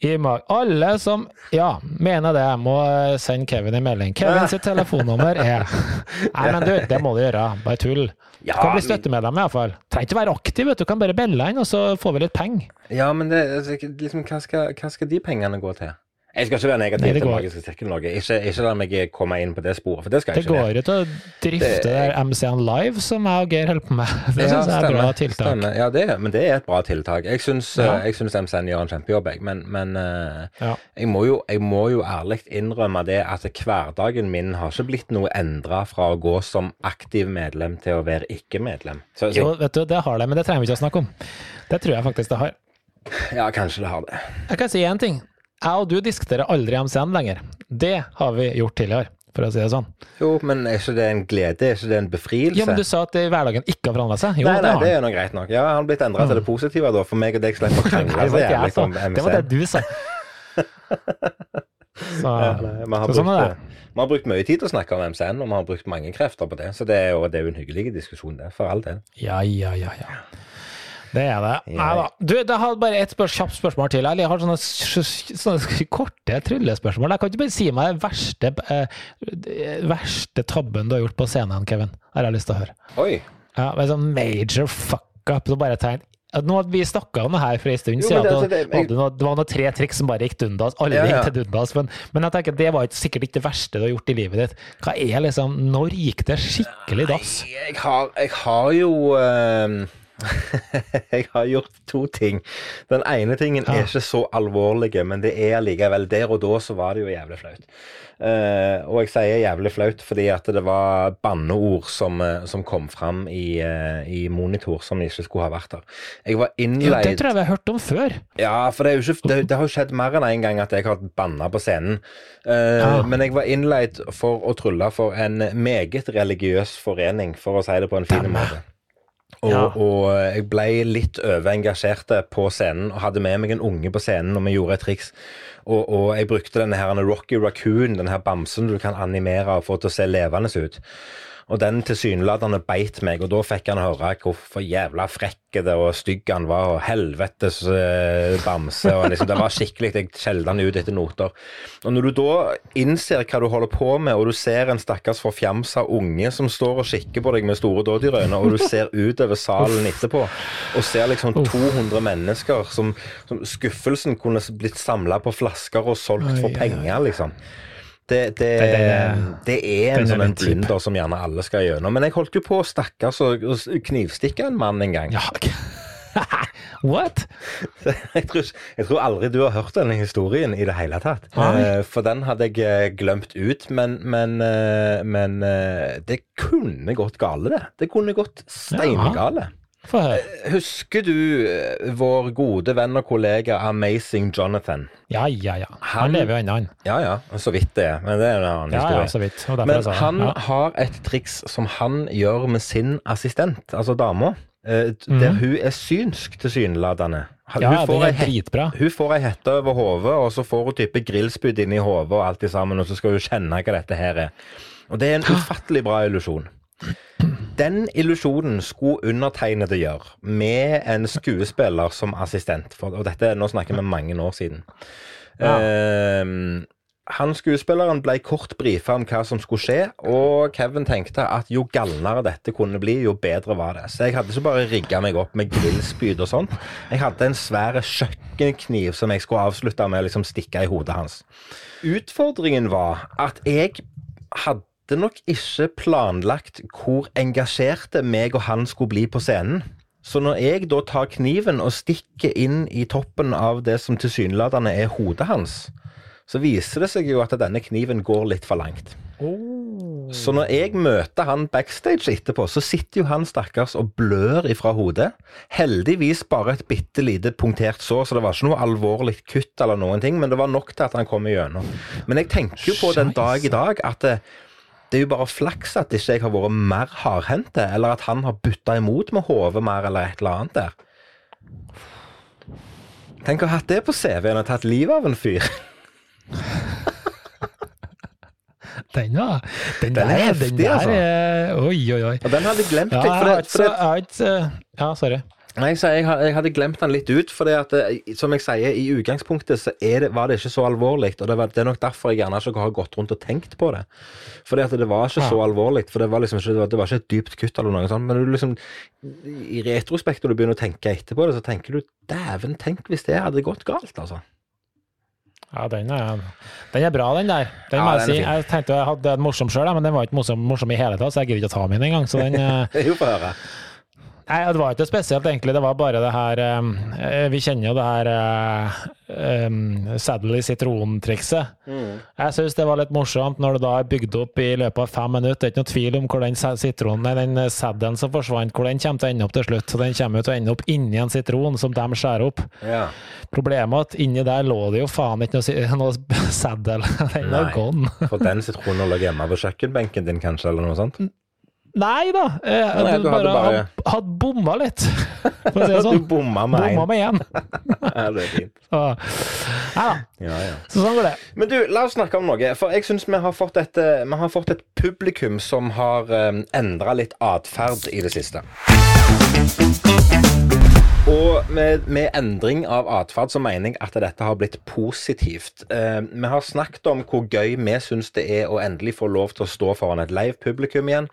i mag... Alle som ja, mener det, må sende Kevin en melding. Kevin sitt telefonnummer er Nei, men du, det må du gjøre. Bare tull. Du kan bli støttemedlem iallfall. Trenger ikke være aktiv, vet du. Kan bare melde inn, og så får vi litt penger. Ja, men det, altså, liksom, hva, skal, hva skal de pengene gå til? Jeg skal ikke være negativ Nei, til magiske Magisk sirkel Ikke, ikke la meg komme inn på det sporet, for det skal Det jeg ikke. går jo til å drifte Det- der MC-en live, som jeg og Geir holder på med. Det Ja, syns jeg er et bra tiltak. stemmer. Ja, det, er- men det er et bra tiltak. Jeg syns, Ja. eh, MCN gjør en kjempejobb, jeg. Men, men eh, Ja. jeg, må jo, jeg må jo ærlig innrømme det at hverdagen min har ikke blitt noe endra fra å gå som aktiv medlem til å være ikke-medlem. Jo, vet du, det har det, men det trenger vi ikke å snakke om. Det tror jeg faktisk det har. ja, kanskje det har det. Jeg kan si én ting. Jeg og du diskuterer aldri MCN lenger. Det har vi gjort tidligere, for å si det sånn. Jo, men er ikke det en glede? Er ikke det en befrielse? Ja, men du sa at det i hverdagen ikke har forandra seg. Jo, nei, nei, det har det er nå greit nok. Ja, Han har blitt endra til det positive, da, for meg og deg slipper å krangle så jævlig om MCN. Det var det du sa. Så, Ja, nei, man, har så sånn brukt, er det. vi har brukt mye tid til å snakke om MCN, og vi har brukt mange krefter på det. Så det er jo, det er jo en hyggelig diskusjon, det. For all del. Ja, ja, ja, ja. Det er det. Nei da. Du, jeg har bare et spørs, kjapt spørsmål til. Jeg har sånne, sånne korte tryllespørsmål. Jeg kan ikke bare si meg den verste, eh, verste tabben du har gjort på scenen, Kevin. Har jeg lyst til å høre. Oi. Ja, med sånn major fuck up. Så bare tegn. Nå hadde vi snakka om det her for en stund siden. det- altså, det, det- jeg- det var noen tre triks som bare gikk dundas. Alle Ja, ja. gikk til dundas. Men, men jeg tenker det var ikke, sikkert ikke det verste du har gjort i livet ditt. Hva er liksom Når gikk det skikkelig dass? Jeg har, jeg har jo eh, jeg har gjort to ting. Den ene tingen er ikke så alvorlig, men det er allikevel Der og da så var det jo jævlig flaut. Uh, og jeg sier jævlig flaut fordi at det var banneord som, eh, som kom fram i, uh, i monitor som ikke skulle ha vært der. Jeg var innleid det tror jeg vi har hørt om før. ja, for det, ikke, det, det har jo skjedd mer enn én en gang at jeg har banna på scenen. Uh, Ja. Men jeg var innleid for å trylle for en meget religiøs forening, for å si det på en fin måte. Og, Ja. og jeg ble litt overengasjert på scenen og hadde med meg en unge på scenen, og vi gjorde et triks. Og, og jeg brukte denne her Rocky Raccoon, denne her bamsen du kan animere og få til å se levende ut. Og den tilsynelatende beit meg, og da fikk han høre hvorfor jævla frekk det og stygg han var, og helvetes eh, bamse. og liksom, Det var skikkelig, Jeg skjelte han ut etter noter. Og når du da innser hva du holder på med, og du ser en stakkars forfjamsa unge som står og kikker på deg med store dådyrøyne, og du ser utover salen etterpå og ser liksom 200 mennesker som, som skuffelsen kunne blitt samla på flasker og solgt for penger, liksom. Det, det, det, det er en sånn en blunder som gjerne alle skal gjennom. Men jeg holdt jo på å stakkars og knivstikke en mann en gang. Ja. What? Jeg, tror, jeg tror aldri du har hørt denne historien i det hele tatt. Nei. Eh, For den hadde jeg eh, glemt ut, men, men, eh, men det kunne gått gale, det. Det kunne gått steingale. Høre. Husker du eh, vår gode venn og kollega Amazing Jonathan? Ja, ja, ja. Han- Han lever jo ennå, han. Ja ja, så vidt det. Men det er en annen Ja, ja, historie. så vidt. Men han ja. har et triks som han gjør med sin assistent, altså dama, Der mm. hun er synsk tilsynelatende. Hun, Ja, får den er dritbra. hun får ei hette over hodet, og så får hun type grillspyd inni hodet og alt det sammen, og så skal hun kjenne hva dette her er. Og det er en ufattelig bra illusjon. Den illusjonen skulle undertegnede gjøre, med en skuespiller som assistent. For, og dette, nå snakker vi mange år siden. Ja. Uh, han skuespilleren ble kort brifa om hva som skulle skje, og Kevin tenkte at jo galnere dette kunne bli, jo bedre var det. Så jeg hadde ikke bare rigga meg opp med grillspyd og sånt. Jeg hadde en svær kjøkkenkniv som jeg skulle avslutte med å liksom stikke i hodet hans. Utfordringen var at jeg hadde nok ikke planlagt hvor engasjerte meg og han skulle bli på scenen. Så når jeg da tar kniven og stikker inn i toppen av det som tilsynelatende er hodet hans, så viser det seg jo at denne kniven går litt for langt. Oh. Så når jeg møter han backstage etterpå, så sitter jo han stakkars og blør ifra hodet. Heldigvis bare et bitte lite punktert sår, så det var ikke noe alvorlig kutt eller noen ting, men det var nok til at han kom igjennom. Men jeg tenker jo på den dag i dag at det, er jo bare flaks at ikke jeg har vært mer hardhendte, eller at han har bytta imot med hodet mer, eller et eller annet der. Tenk å ha hatt det på CV-en og tatt livet av en fyr. Den, ja. Den, Den er heftig, den der altså. Oi, oi, oi. Og den hadde jeg glemt Ja, litt. ikke jeg har ikke Ja, sorry. Jeg, jeg, jeg hadde glemt den litt ut, for at, som jeg sier, i utgangspunktet så er det, var det ikke så alvorlig. Og det, var, det er nok derfor jeg gjerne ikke har gått rundt og tenkt på det. Fordi at det var ikke så alvorlig. For det var liksom ikke, det var, det var ikke et dypt kutt eller noe sånt. Men du liksom, i retrospekt når du begynner å tenke etterpå det, så tenker du dæven, tenk hvis det hadde gått galt, altså. Ja, den er, den er bra, den der. Den Ja, må jeg si. Jeg tenkte jeg hadde en morsom sjøl, men den var ikke morsom, morsom i hele tatt, så jeg gidder ikke å ta min engang. Så den eh, Jo, få høre. Nei, det var ikke spesielt, egentlig. Det var bare det her eh, Vi kjenner jo det her eh, um, Saddle i sitrontrikset. Jeg syns det var litt morsomt når det da er bygd opp i løpet av fem minutter. Det er ikke noe tvil om hvor den sitronen, nei, den eh, saddelen som forsvant, hvor den kommer til å ende opp til slutt. Så den kommer jo til å ende opp inni en sitron som de skjærer opp. Ja. Problemet er at inni der lå det jo faen ikke noe, noe saddel. Den var gone. For den sitronen lå hjemme på kjøkkenbenken din, kanskje, eller noe sånt? Nei da, eh, Nei, du du hadde bare bare- had bomma litt, for å si det Du sånn. bomma med Bomma en. med én. Det er fint. Så, ja. Ja, ja. så sånn går det. Men du, la oss snakke om noe. For jeg syns vi, har fått et, eh, har fått et publikum som har um, endra litt atferd i det siste. Og med, med endring av atferd så mener jeg at dette har blitt positivt. Eh, vi har snakket om hvor gøy vi syns det er å endelig få lov til å stå foran et live publikum igjen.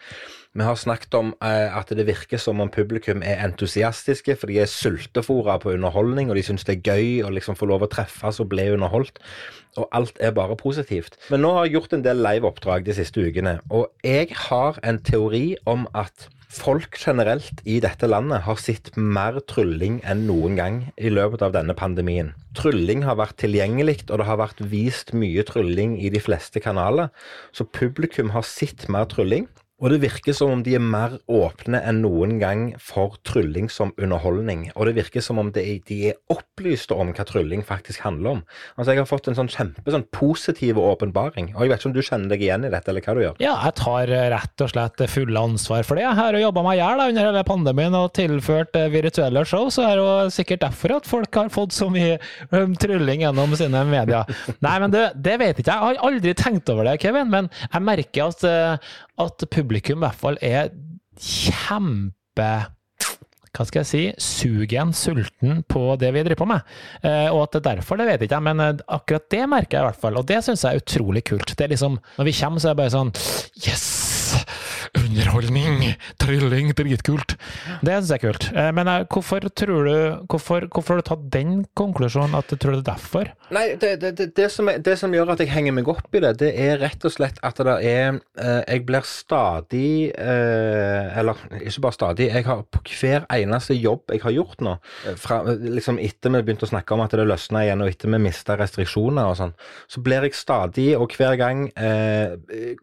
Vi har snakket om eh, at det virker som om publikum er entusiastiske, for de er sultefòra på underholdning, og de syns det er gøy å liksom få lov å treffes og bli underholdt. Og alt er bare positivt. Men nå har jeg gjort en del liveoppdrag de siste ukene, og jeg har en teori om at folk generelt i dette landet har sett mer trylling enn noen gang i løpet av denne pandemien. Trylling har vært tilgjengelig, og det har vært vist mye trylling i de fleste kanaler. Så publikum har sett mer trylling. Og det virker som om de er mer åpne enn noen gang for trylling som underholdning. Og det virker som om de, de er opplyste om hva trylling faktisk handler om. Altså Jeg har fått en sånn kjempe sånn positiv åpenbaring. Og jeg vet ikke om du kjenner deg igjen i dette, eller hva du gjør? Ja, jeg tar eh, rett og slett fulle ansvar for det. Jeg har jobba meg i hjel under hele pandemien og tilført eh, virtuelle show, så er det jo sikkert derfor at folk har fått så mye um, trylling gjennom sine medier. Nei, men det, det vet ikke jeg. Jeg har aldri tenkt over det, Kevin, men jeg merker at, at publikum i hvert fall er kjempe hva skal jeg si, sugen, sulten på det vi driver på med. Eh, og at det er derfor, det vet jeg ikke, men eh, akkurat det merker jeg i hvert fall. Og det syns jeg er utrolig kult. Det er liksom, Når vi kommer, så er det bare sånn Yes! Underholdning! Trylling! Dritkult! Det syns jeg er kult. Eh, men eh, hvorfor tror du hvorfor, hvorfor har du tatt den konklusjonen, at du tror det er derfor? Nei, det, det, det, det, som er, det som gjør at jeg henger meg opp i det, det er rett og slett at det er eh, Jeg blir stadig eh, Eller ikke bare stadig, jeg har på hver eneste jobb jeg har gjort nå, fra, liksom etter vi begynte å snakke om at det løsna igjen, og etter vi mista restriksjoner og sånn, så blir jeg stadig, og hver gang eh,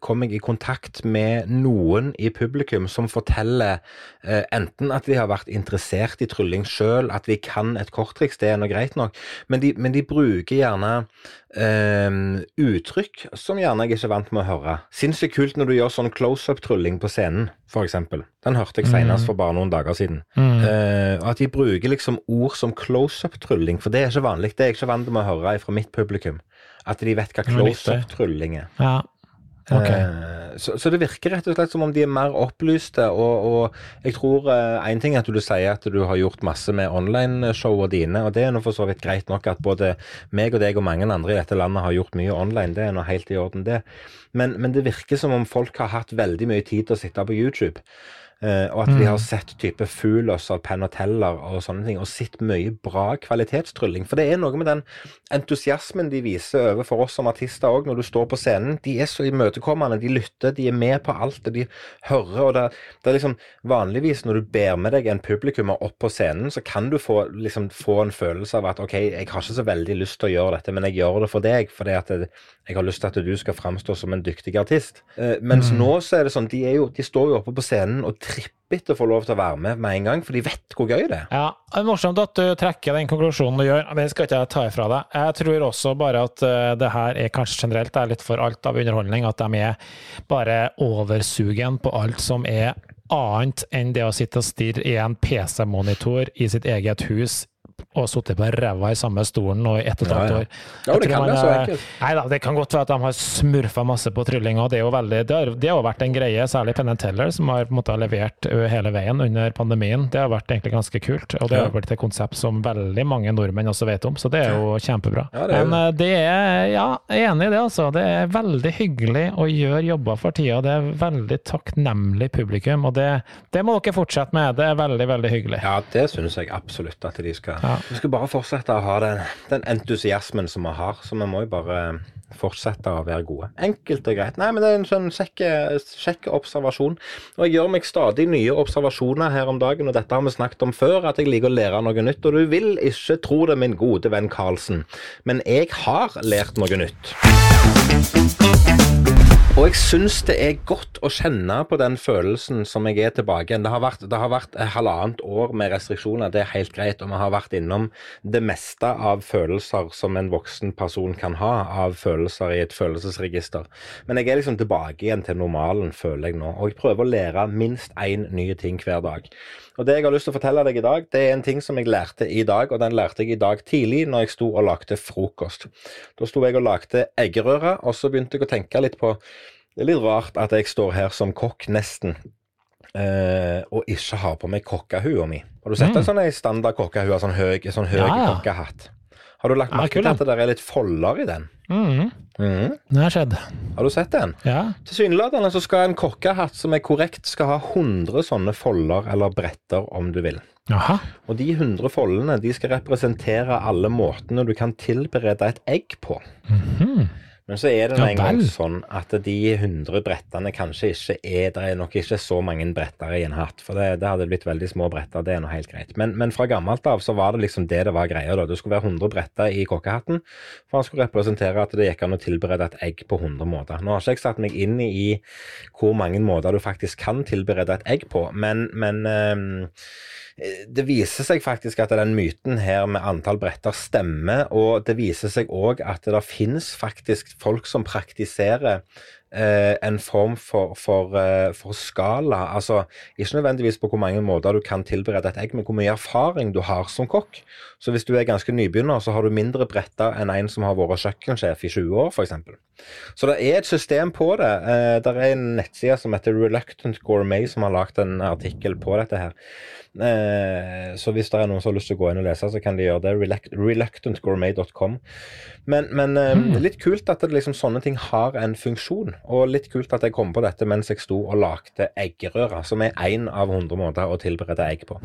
kommer jeg i kontakt med noen i publikum som forteller eh, enten at de har vært interessert i trylling sjøl, at vi kan et korttriks, det er nå greit nok, men de, men de bruker gjerne eh, uttrykk som gjerne jeg ikke er vant med å høre. Sinnssykt kult når du gjør sånn close-up-trylling på scenen, f.eks. Den hørte jeg senest for bare noen dager siden. Mm. Eh, at de bruker liksom ord som close-up-trylling, for det er ikke vanlig. Det er jeg ikke vant med å høre fra mitt publikum. At de vet hva det. close-up-trylling er. Ja. Ok. Eh, Så, så det virker rett og slett som om de er mer opplyste, og, og jeg tror én ting er at du sier at du har gjort masse med online-showene dine, og det er nå for så vidt greit nok at både meg og deg og mange andre i dette landet har gjort mye online, det er nå helt i orden, det. Men, men det virker som om folk har hatt veldig mye tid til å sitte på YouTube. Eh, og at vi har sett type Fulos og Penn og Teller og sånne ting, og sett mye bra kvalitetstrylling. For det er noe med den entusiasmen de viser overfor oss som artister òg, når du står på scenen. De er så imøtekommende, de lytter, de er med på alt, og de hører. og det, det er liksom Vanligvis når du ber med deg en publikummer opp på scenen, så kan du få, liksom, få en følelse av at OK, jeg har ikke så veldig lyst til å gjøre dette, men jeg gjør det for deg, fordi at jeg, jeg har lyst til at du skal framstå som en dyktig artist. Uh, mens nå så er det sånn, de, jo, de står jo oppe på scenen og tripper etter å få lov til å være med med en gang, for de vet hvor gøy det er. Ja, det er morsomt at du trekker den konklusjonen du gjør. Den skal ikke jeg ta ifra deg. Jeg tror også bare at eh, det her er kanskje generelt det er litt for alt av underholdning, at de er bare oversugen på alt som er annet enn det å sitte og stirre i en PC-monitor i sitt eget hus og sittet på ræva i samme stolen nå i ett og et halvt år. Ja, det kan man være så enkelt. Nei da, det kan godt være at de har smurfa masse på trylling, og det er jo veldig Det har, det har vært en greie, særlig Penn Teller, som har på en måte levert hele veien under pandemien. Det har vært egentlig ganske kult, og det har blitt et konsept som veldig mange nordmenn også vet om, så det er jo kjempebra. Ja, det er jo- Men det er Ja, jeg er enig i det, altså. Det er veldig hyggelig å gjøre jobber for tida. Det er veldig takknemlig publikum, og det, det må dere fortsette med. Det er veldig, veldig hyggelig. Ja, det syns jeg absolutt at de skal. Ja. Vi skal bare fortsette å ha den, den entusiasmen som vi har, så vi må jo bare fortsette å være gode. Enkelt og greit. Nei, men det er en sånn kjekk observasjon. Og jeg gjør meg stadig nye observasjoner her om dagen, og dette har vi snakket om før, at jeg liker å lære noe nytt. Og du vil ikke tro det, min gode venn Karlsen, men jeg har lært noe nytt. Og jeg syns det er godt å kjenne på den følelsen som jeg er tilbake igjen. Det har vært, det har vært et halvannet år med restriksjoner, det er helt greit. Og vi har vært innom det meste av følelser som en voksen person kan ha, av følelser i et følelsesregister. Men jeg er liksom tilbake igjen til normalen, føler jeg nå. Og jeg prøver å lære minst én ny ting hver dag. Og det jeg har lyst til å fortelle deg i dag, det er en ting som jeg lærte i dag, og den lærte jeg i dag tidlig når jeg sto og lagde frokost. Da sto jeg og lagde eggerøre, og så begynte jeg å tenke litt på Det er litt rart at jeg står her som kokk, nesten, eh, og ikke har på meg kokkehua mi. Har du sett en sånn standard kokkehue, sånn høy, sånn høy Ja, ja. kokkehatt? Har du lagt merke til at det der er litt folder i den? Mm. Mm. Det har skjedd. Har du sett den? Ja. Tilsynelatende så skal en kokkehatt som er korrekt, skal ha 100 sånne folder eller bretter, om du vil. Jaha. Og de 100 foldene de skal representere alle måtene du kan tilberede et egg på. Mhm. Men så er det nå en gang sånn at de 100 brettene kanskje ikke er Det er nok ikke så mange bretter i en hatt, for det, det hadde blitt veldig små bretter. Det er nå helt greit. Men, men fra gammelt av så var det liksom det det var greia. da. Det skulle være 100 bretter i kokkehatten, for han skulle representere at det gikk an å tilberede et egg på 100 måter. Nå har ikke jeg satt meg inn i hvor mange måter du faktisk kan tilberede et egg på, men, men ehm, det viser seg faktisk at den myten her med antall bretter stemmer, og det viser seg òg at det finnes faktisk folk som praktiserer en form for, for, eh, for skala. Altså ikke nødvendigvis på hvor mange måter du kan tilberede et egg, men hvor mye erfaring du har som kokk. Så hvis du er ganske nybegynner, så har du mindre bretter enn en som har vært kjøkkensjef i 20 år, f.eks. Så det er et system på det. Eh, det er en nettside som heter Reluctant Gourmet, som har lagd en artikkel på dette her. Eh, så hvis det er noen som har lyst til å gå inn og lese, så kan de gjøre det. Reluctantgourmet.com. Men, men eh, litt kult at det liksom, sånne ting har en funksjon. Og litt kult at jeg kom på dette mens jeg sto og lagde eggerøre, som er én av 100 måter å tilberede egg på.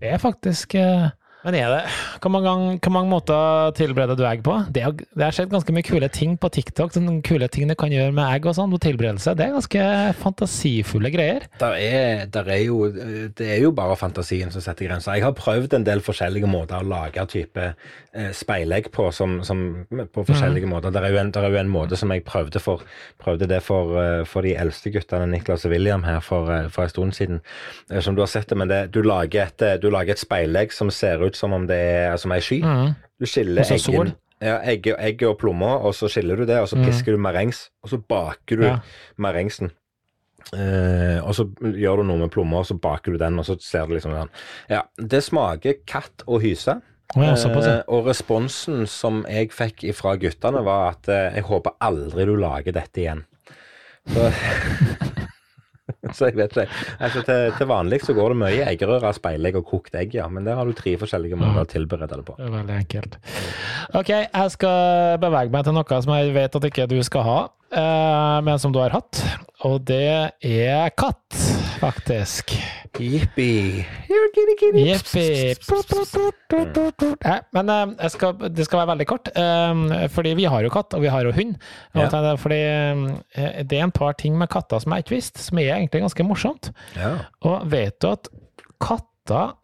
Det er faktisk eh, Men er det Hvor mange, hvor mange måter tilbereder du egg på? Det, det har skjedd ganske mye kule ting på TikTok. Sånne kule ting du kan gjøre med egg og sånn, og tilberedelse. Det er ganske fantasifulle greier. Der er, der er jo, det er jo bare fantasien som setter grenser. Jeg har prøvd en del forskjellige måter å lage type eh, speilegg på, som, som, på forskjellige måter. Der er, jo en, der er jo en måte som jeg prøvde, for, prøvde det for, eh, for de eldste guttene, Niklas og William, her for, eh, for en stund siden. Som du har sett det, men det, du, lager et, du lager et speilegg som ser ut som om det er som ei sky. Du skiller eggen, ja, egget, egg og plommer, og så skiller du det, og så pisker du marengs, og så baker du Ja. marengsen. Eh, og så gjør du noe med plommer, og så baker du den, og så ser du liksom sånn. Ja, det smaker katt og hyse. Ja. Eh, og responsen som jeg fikk fra guttene, var at eh, jeg håper aldri du lager dette igjen. Så, så jeg vet ikke. Altså, til, til vanlig så går det mye eggerøre, speilegg og kokt egg, ja. Men der har du tre forskjellige måter å tilberede det på. Det er veldig enkelt. Ok, jeg skal bevege meg til noe som jeg vet at ikke du skal ha, eh, men som du har hatt. Og det er katt, faktisk. Jippi. Men eh, skal, det skal være veldig kort, eh, fordi vi har jo katt, og vi har jo hund. Ja. Fordi eh, det er en par ting med katter som jeg ikke visste, som er egentlig ganske morsomt. Ja. Og vet du at katter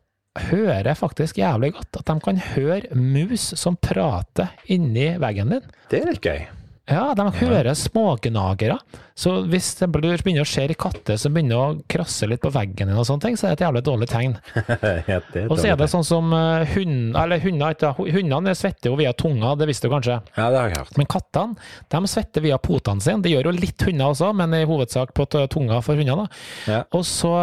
hører faktisk jævlig godt? At de kan høre mus som prater inni veggen din? Det er litt gøy. Ja, de hører smågnagere. Så hvis det begynner å skje i katter som begynner å krasse litt på veggen din og sånne ting, så er det et jævlig dårlig tegn. ja, Og så er det sånn som eh, hund, eller hunder, hundene svetter jo via tunga, det visste du kanskje. Ja, det har jeg hørt. Men kattene de svetter via potene sine. Det gjør jo litt hunder også, men i hovedsak på tunga for hunder. Ja. Og så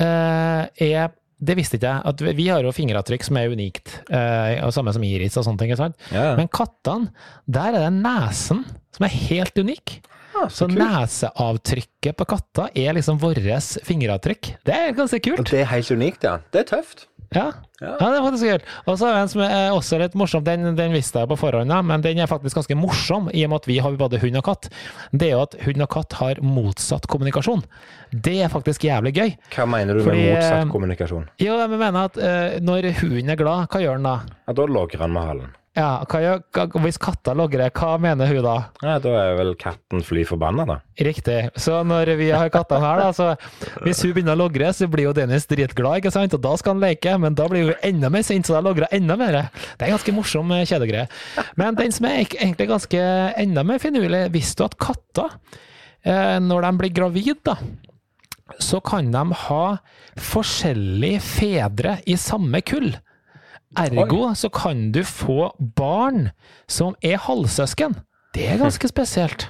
eh, er det visste ikke jeg, at vi- har jo fingeravtrykk som er unikt, eh, og samme som iris og sånne ting. Ja, ja. Men kattene, der er det nesen som er helt unik. Ah, Så så neseavtrykket på katter er liksom vårt fingeravtrykk. Det er ganske kult. Det er helt unikt, ja. Det er tøft. Ja. Ja. Det er faktisk kult. Og så er en som er også litt morsom, den, den visste jeg på forhånd, men den er faktisk ganske morsom, i og med at vi har både hund og katt. Det er jo at hund og katt har motsatt kommunikasjon. Det er faktisk jævlig gøy. Hva mener du Fordi, med eh, motsatt kommunikasjon? Jo, jeg mener at uh, når hunden er glad, hva gjør den da? Ja, Da logrer han med halen. Ja, gjør, hvis katta logrer, hva mener hun da? Ja, Da er vel katten fly forbanna, da. Riktig. Så når vi har kattene her, da, så hvis hun begynner å logre, så blir jo Dennis dritglad, ikke sant? Og da skal han leke, men da blir hun enda mer sint, så da logrer enda mer. Det er en ganske morsom eh, kjedegreie. Men den som er egentlig ganske enda mer finurlig, visste du at katter, eh, når de blir gravid, da, så kan de ha forskjellige fedre i samme kull. Ergo så kan du få barn som er halvsøsken. Det er ganske spesielt.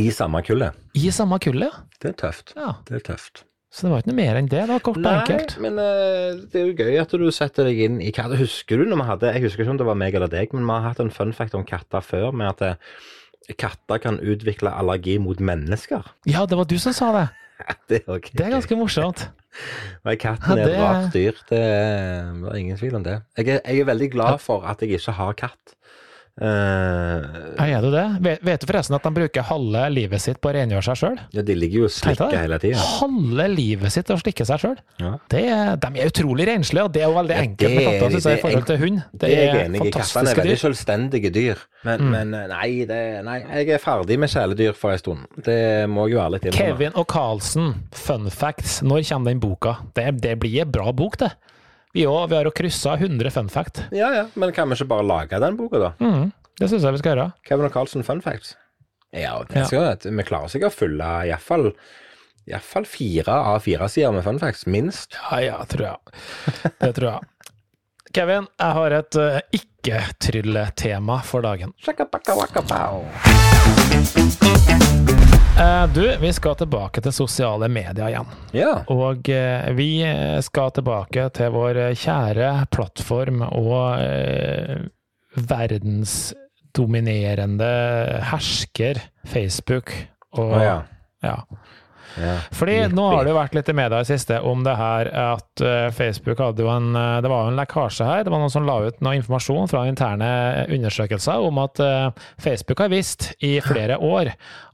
I samme kullet. I samme kullet, Det er tøft. ja. Det er tøft. Så det var ikke noe mer enn det. Var kort og enkelt. men uh, det er jo gøy at du setter deg inn i katter. Husker du når vi hadde Jeg husker ikke om det var meg eller deg, men vi har hatt en fun fact om katter før, med at eh, katter kan utvikle allergi mot mennesker. Ja, det var du som sa det. Det er, okay. Det er ganske morsomt. Nei, Katten er et rart dyr. Det er, det er ingen tvil om det. Jeg er, jeg er veldig glad for at jeg ikke har katt. Ja, er du det? Vet, vet du forresten at de bruker halve livet sitt på å rengjøre seg sjøl? ja, de ligger jo og slikker hele tida. Halve livet sitt å slikke seg sjøl. Ja. De er utrolig renslige, og det er jo veldig Ja, enkelt med er katter, synes jeg, i forhold til hund. Det er jeg enig i. Kattene er veldig dyr. selvstendige dyr. Men, men eh, nei, det, nei, jeg er ferdig med kjæledyr for en stund. Det må jeg jo ærlig innrømme. Kevin og Carlsen, fun facts. Når kommer den boka? Det, det blir en bra bok, det. Vi, også, vi har jo kryssa 100 fun fact. Ja, ja, men kan vi ikke bare lage den boka, da? Mm, det syns jeg vi skal gjøre. Kevin og Carlsen fun facts. Ja, det Ja. skal, vi klarer sikkert å fylle iallfall Iallfall fire av fire sider med fun facts, minst. Ja, ja, tror jeg. Det tror jeg. Kevin, jeg har et uh, ikke-trylletema for dagen. Shaka-baka-waka-pow. Eh, du, vi skal tilbake til sosiale medier igjen. Ja. Og eh, vi skal tilbake til vår kjære plattform og eh, verdensdominerende hersker, Facebook. Og, ja. ja. ja. Fordi nå har det jo vært litt i media i siste om det her at eh, Facebook hadde jo en eh, Det var jo en lekkasje her. Det var noen som la ut noe informasjon fra interne undersøkelser om at eh, Facebook har visst i flere år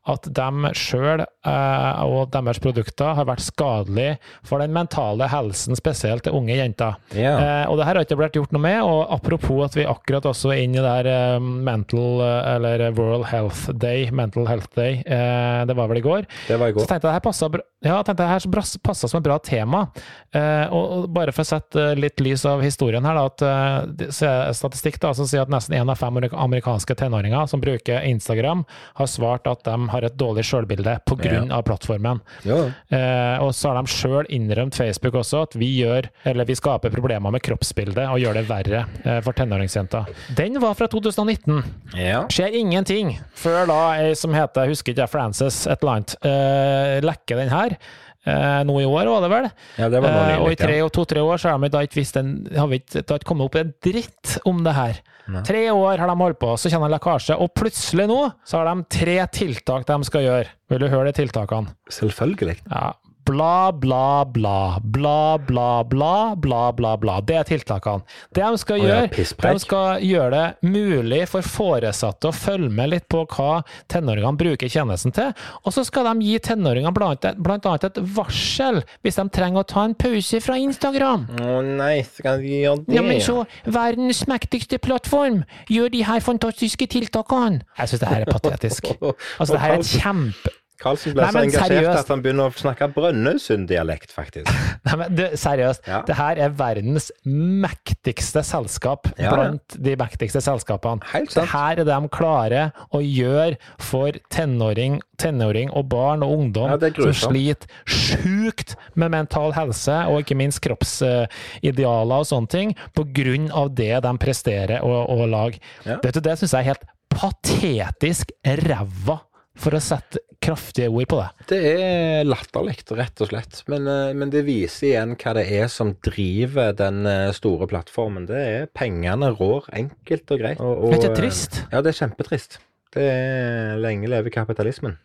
at de sjøl og deres produkter har vært skadelige for den mentale helsen, spesielt til unge jenter. Yeah. Eh, og det her har ikke blitt gjort noe med. Og apropos at vi akkurat også er inne i der eh, mental, eh, eller World Health Day, Mental Health Day, eh, det var vel i går. Det var i går. Så tenkte jeg passet, ja, det her bra- som et bra tema. Eh, og, bare for å sette eh, litt lys av historien her, da, at eh, statistikk da, som sier at nesten én av fem amerikanske tenåringer som bruker Instagram, har svart at de har et dårlig selvbilde pga. Ja. plattformen. Ja. Eh, og så har de sjøl innrømt Facebook også at vi gjør, eller vi skaper problemer med kroppsbildet og gjør det verre eh, for tenåringsjenta. Den var fra 2019. Ja. Skjer ingenting før da ei som heter, husker ikke jeg, Frances et eller annet, eh, lekker den her. Eh, nå i år var det vel? ja, det var nå Eh, og i tre Ja. og to-tre år så har vi da ikke visst en, har vi ikke, ikke kommet opp en dritt om det her. Tre år har de holdt på, så kjenner en lekkasje, og plutselig nå så har de tre tiltak de skal gjøre. Vil du høre de tiltakene? Selvfølgelig. Ja. Bla, bla, bla. Bla, bla, bla, bla, bla, bla. Det er tiltakene. Det de skal gjøre, de skal gjøre det mulig for foresatte å følge med litt på hva tenåringene bruker tjenesten til. Og så skal de gi tenåringene blant, blant annet et varsel hvis de trenger å ta en pause fra Instagram. Å nei, skal de gjøre det? Ja, men så verdens mektigste plattform gjør de her fantastiske tiltakene. Jeg syns det her er patetisk. Altså, det her er et kjempe... Karlsen ble Nei, så engasjert seriøst. at han begynner å snakke Brønnøysund-dialekt, faktisk. Nei, men det, seriøst, Ja. det her er verdens mektigste selskap Ja, blant de mektigste selskapene. Helt Det sant. her er det de klarer å gjøre for tenåring, tenåring og barn og ungdom Ja, som sliter sjukt med mental helse, og ikke minst kroppsidealer og sånne ting, på grunn av det de presterer og, og. Vet du, det syns jeg er helt patetisk ræva, for å sette kraftige ord på det. Det er latterlig, rett og slett. Men, eh, men det viser igjen hva det er som driver den eh, store plattformen. Det er pengene rår, enkelt og greit. Og, og, Er ikke det eh, trist? Ja, det er kjempetrist. Det er lenge leve kapitalismen.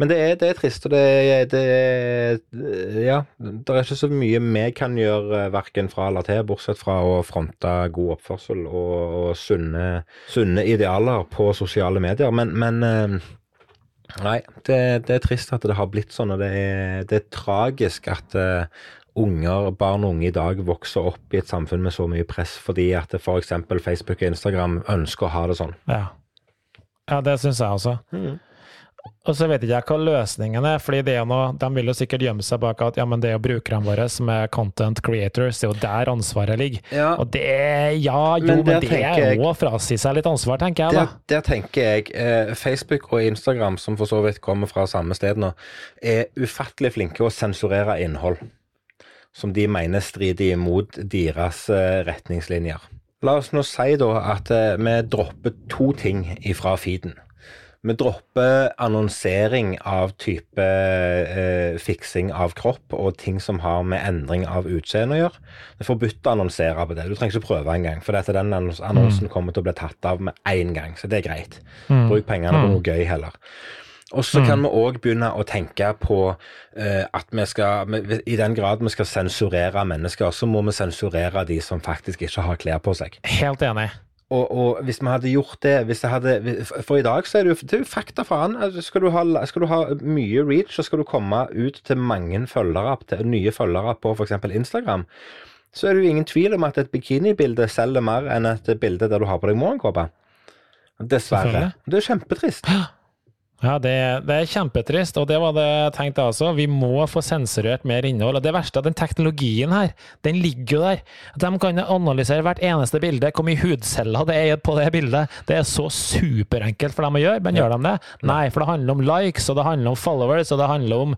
Men det er, det er trist, og det er, det er Ja, det er ikke så mye vi kan gjøre verken fra eller til, bortsett fra å fronte god oppførsel og, og sunne, sunne idealer på sosiale medier. Men, men eh, Nei, det, det er trist at det har blitt sånn, og det er, det er tragisk at uh, unger, barn og unge i dag vokser opp i et samfunn med så mye press fordi at f.eks. Facebook og Instagram ønsker å ha det sånn. Ja, ja det syns jeg også. Og så vet ikke jeg hva løsningen er, fordi det er noe, de vil jo sikkert gjemme seg bak at ja, men det er jo brukerne våre som er content creators, det er jo der ansvaret ligger. Ja, Og det Ja, jo, Men men, det er å frasi seg litt ansvar, tenker jeg der, da. der tenker jeg eh, Facebook og Instagram, som for så vidt kommer fra samme sted nå, er ufattelig flinke å sensurere innhold som de mener strider imot deres eh, retningslinjer. La oss nå si da at eh, vi dropper to ting ifra feeden. Vi dropper annonsering av type eh, fiksing av kropp og ting som har med endring av utseende å gjøre. Det er forbudt å annonsere på det. Du trenger ikke prøve engang, for dette, den annonsen annonsen kommer til å bli tatt av med én gang, så det er greit. Bruk pengene på noe gøy heller. Og så kan vi òg begynne å tenke på eh, at vi skal, i den grad vi skal sensurere mennesker, så må vi sensurere de som faktisk ikke har klær på seg. Helt enig. Og, og hvis vi hadde gjort det hvis jeg hadde, For i dag så er det jo, det er jo fakta faen. Altså, Skal, du ha, skal du ha mye reach, så skal du komme ut til mange følgere, til nye følgere på f.eks. Instagram, så er det jo ingen tvil om at et bikinibilde selger mer enn et bilde der du har på deg morgenkåpe. Dessverre. Det er kjempetrist. Ja, det, det er kjempetrist, og det var det jeg tenkte også. Vi må få sensurert mer innhold. Og det verste er at den teknologien her, den ligger jo der. De kan analysere hvert eneste bilde, hvor mye hudceller det er på det bildet. Det er så superenkelt for dem å gjøre, men gjør de det? Nei, for det handler om likes, og det handler om followers, og det handler om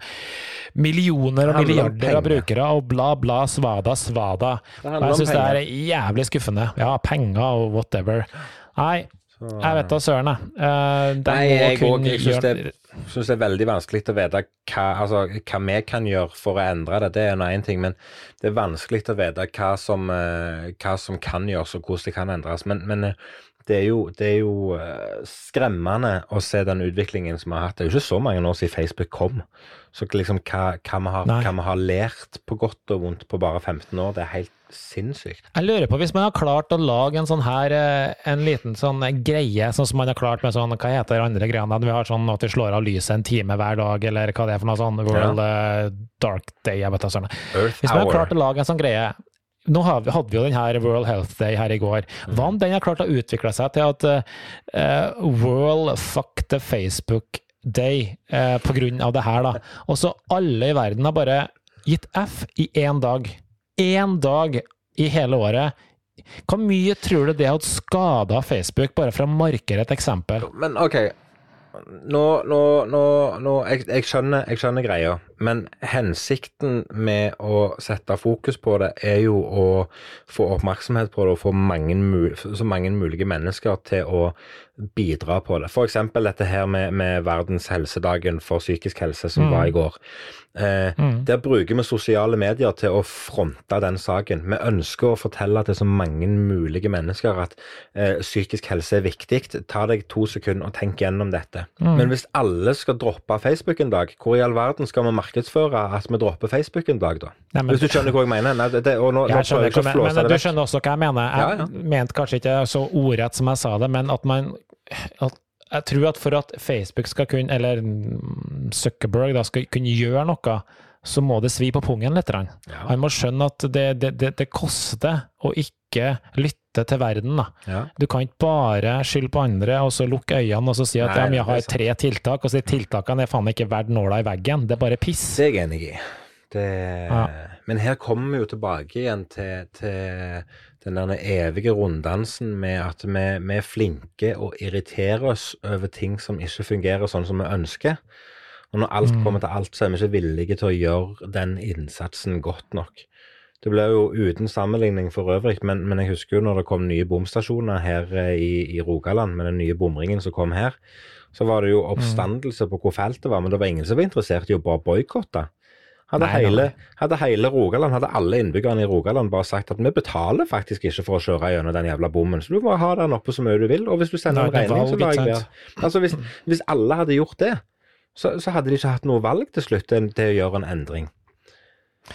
millioner og milliarder av brukere, og bla, bla, svada, svada. Og jeg syns det er jævlig skuffende. Ja, penger og whatever. Nei, jeg vet da søren, jeg. Eh, Nei, jeg òg. Jeg syns det, det er veldig vanskelig å vite hva, altså, hva vi kan gjøre for å endre det. Det er nå én ting, men det er vanskelig å vite hva som, eh, hva som kan gjøres, og hvordan det kan endres. Men, men eh, det er jo, det er jo eh, skremmende å se den utviklingen som vi har hatt. Det er jo ikke så mange år siden Facebook kom. Så liksom hva, hva, vi har, vi har lært på godt og vondt på bare 15 år, det er helt sinnssykt. Jeg lurer på hvis man har klart å lage en sånn her, eh, en liten sånn greie, sånn som man har klart med sånn, hva heter de andre greiene, vi har sånn at vi slår av lyset en time hver dag, eller hva det er for noe sånn, World ja. Dark Day, jeg vet da søren. Hvis man har klart å lage en sånn greie, nå hadde vi jo den her World Health Day her i går, hva om den har klart å utvikle seg til at uh, World Fuck the Facebook Day, uh, på grunn av det her da, og så alle i verden har bare gitt F i én dag. Én dag i hele året. Hvor mye tror du det hadde skada Facebook, bare for å markere et eksempel? Men OK. Nå, nå, nå, nå jeg, jeg, skjønner, jeg skjønner greia, men hensikten med å sette fokus på det, er jo å få oppmerksomhet på det og få mange, så mange mulige mennesker til å bidra på det. Eksempel dette her med, med verdens helsedagen for psykisk helse som var i går. Eh, Der bruker vi sosiale medier til å fronte den saken. Vi ønsker å fortelle til så mange mulige mennesker at eh, psykisk helse er viktig. Ta deg to sekunder og tenk gjennom dette. Men hvis alle skal droppe Facebook en dag, hvor i all verden skal vi markedsføre at vi dropper Facebook en dag, da? Nei, men- hvis du skjønner hva jeg mener? Nei, det, nå, Jeg skjønner, jeg ikke men, men du skjønner også hva jeg mener. Jeg Ja, ja. mente kanskje ikke så ordrett som jeg sa det, men at man at Jeg tror at for at Facebook skal kunne, eller Zuckerberg da, skal kunne gjøre noe, så må det svi på pungen litt. Ja. Han må skjønne at det, det, det, det koster å ikke lytte til verden. da. Ja. Du kan ikke bare skylde på andre og så lukke øynene og så si at Nei, ja, jeg har tre tiltak, og så de tiltakene er faen ikke verdt nåla i veggen. Det er bare piss. Det er jeg enig i. Det, Ja. Men her kommer vi jo tilbake igjen til, til den der evige runddansen med at vi, vi er flinke og irriterer oss over ting som ikke fungerer sånn som vi ønsker. Og når alt Mm. kommer til alt, så er vi ikke villige til å gjøre den innsatsen godt nok. Det ble jo uten sammenligning for øvrig, men, men jeg husker jo når det kom nye bomstasjoner her eh, i, i Rogaland, med den nye bomringen som kom her, så var det jo oppstandelse på hvor fælt det var, men det var ingen som var interessert i å bare boikotte. Hadde, hadde hele Rogaland, hadde alle innbyggerne i Rogaland bare sagt at vi betaler faktisk ikke for å kjøre gjennom den jævla bommen, så du må ha den oppe så mye du vil, og hvis du sender en regning, så lar jeg være. Altså hvis, hvis alle hadde gjort det, så, så hadde de ikke hatt noe valg til slutt til å gjøre en endring.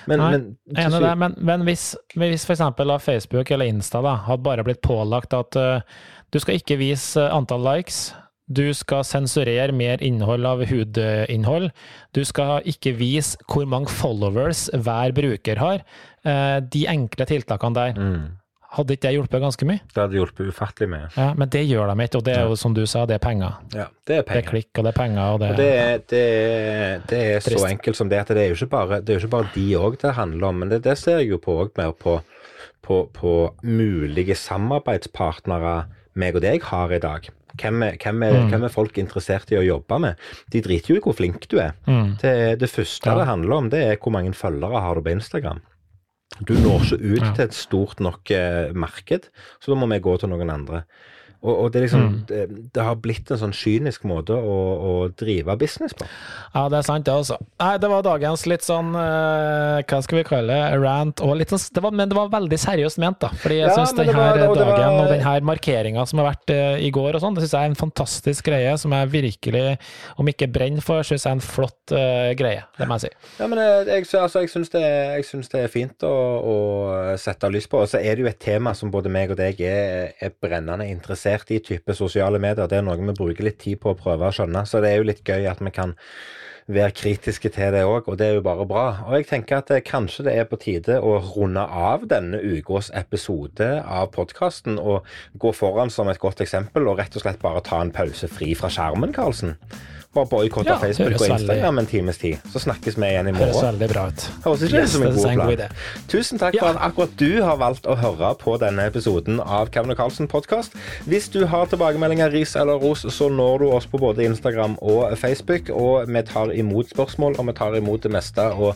Men, Nei, men Jeg enig i det, men, men hvis, hvis eksempel Facebook eller Insta da, hadde bare blitt pålagt at uh, du skal ikke vise eh, antall likes, du skal sensurere mer innhold av hudinnhold, du skal ikke vise hvor mange followers hver bruker har, uh, de enkle tiltakene der, mm, hadde ikke det hjulpet ganske mye? det hadde hjulpet ufattelig mye. Ja, men det gjør de ikke, og det er jo som du sa, det er penger. Ja, det er penger. Det er klikk, og det er penger, og det, Og det, er- det, er- det er så enkelt som det at det er jo ikke bare, det er jo ikke bare de òg det handler om, men det, det ser jeg jo på òg mer på, på, på mulige samarbeidspartnere meg og deg har i dag. Hvem er, hvem, er, Mm. folk interessert i å jobbe med? De driter jo i hvor flink du er. Mm. Det, det første Ja. det handler om, det er hvor mange følgere har du på Instagram. Du når ikke ut til et stort nok eh, marked, så da må vi gå til noen andre. Og, og det, liksom, mm. det, det har blitt en sånn kynisk måte å, å drive business på. Ja, det er sant, det også. Nei, det var dagens litt sånn uh, Hva skal vi kalle det? Rant og litt sånn det var, Men det var veldig seriøst ment, da. Fordi jeg Ja, syns denne var- dagen var- og denne markeringa som har vært uh, i går og sånn, det syns jeg er en fantastisk greie som jeg virkelig, om ikke brenner for, syns jeg er en flott uh, greie. Det må jeg si. Ja, men jeg, altså, jeg syns det, det er fint å, å sette lys på. Og så er det jo et tema som både meg og deg er, er brennende interessert i, type sosiale medier. Det er noe vi bruker litt tid på å prøve å skjønne. Så det er jo litt gøy at vi kan være kritiske til det òg, og det er jo bare bra. Og jeg tenker at det, kanskje det er på tide å runde av denne ukas episode av podkasten og gå foran som et godt eksempel, og rett og slett bare ta en pause fri fra skjermen, Karlsen. Bare boikotte Ja, Facebook og Instagram en times tid. Så snakkes vi igjen i morgen. Høres veldig bra ut. Høres ikke Yes, som en god en god idé. Tusen takk for at akkurat du har valgt å høre på denne episoden av Kevin og Carlsen podkast. Hvis du har tilbakemeldinger, ris eller ros, så når du oss på både Instagram og Facebook. Og vi tar imot spørsmål, og vi tar imot det meste. Og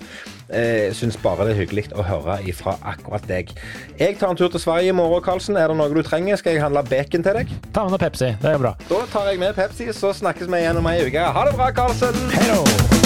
eh, syns bare det er hyggelig å høre ifra akkurat deg. Jeg tar en tur til Sverige i morgen, Karlsen. Er det noe du trenger? Skal jeg handle bacon til deg? Ta med noe Pepsi, det er bra. Da tar jeg med Pepsi, så snakkes vi igjen om ei uke. Ha det bra, Karlsen. Hei!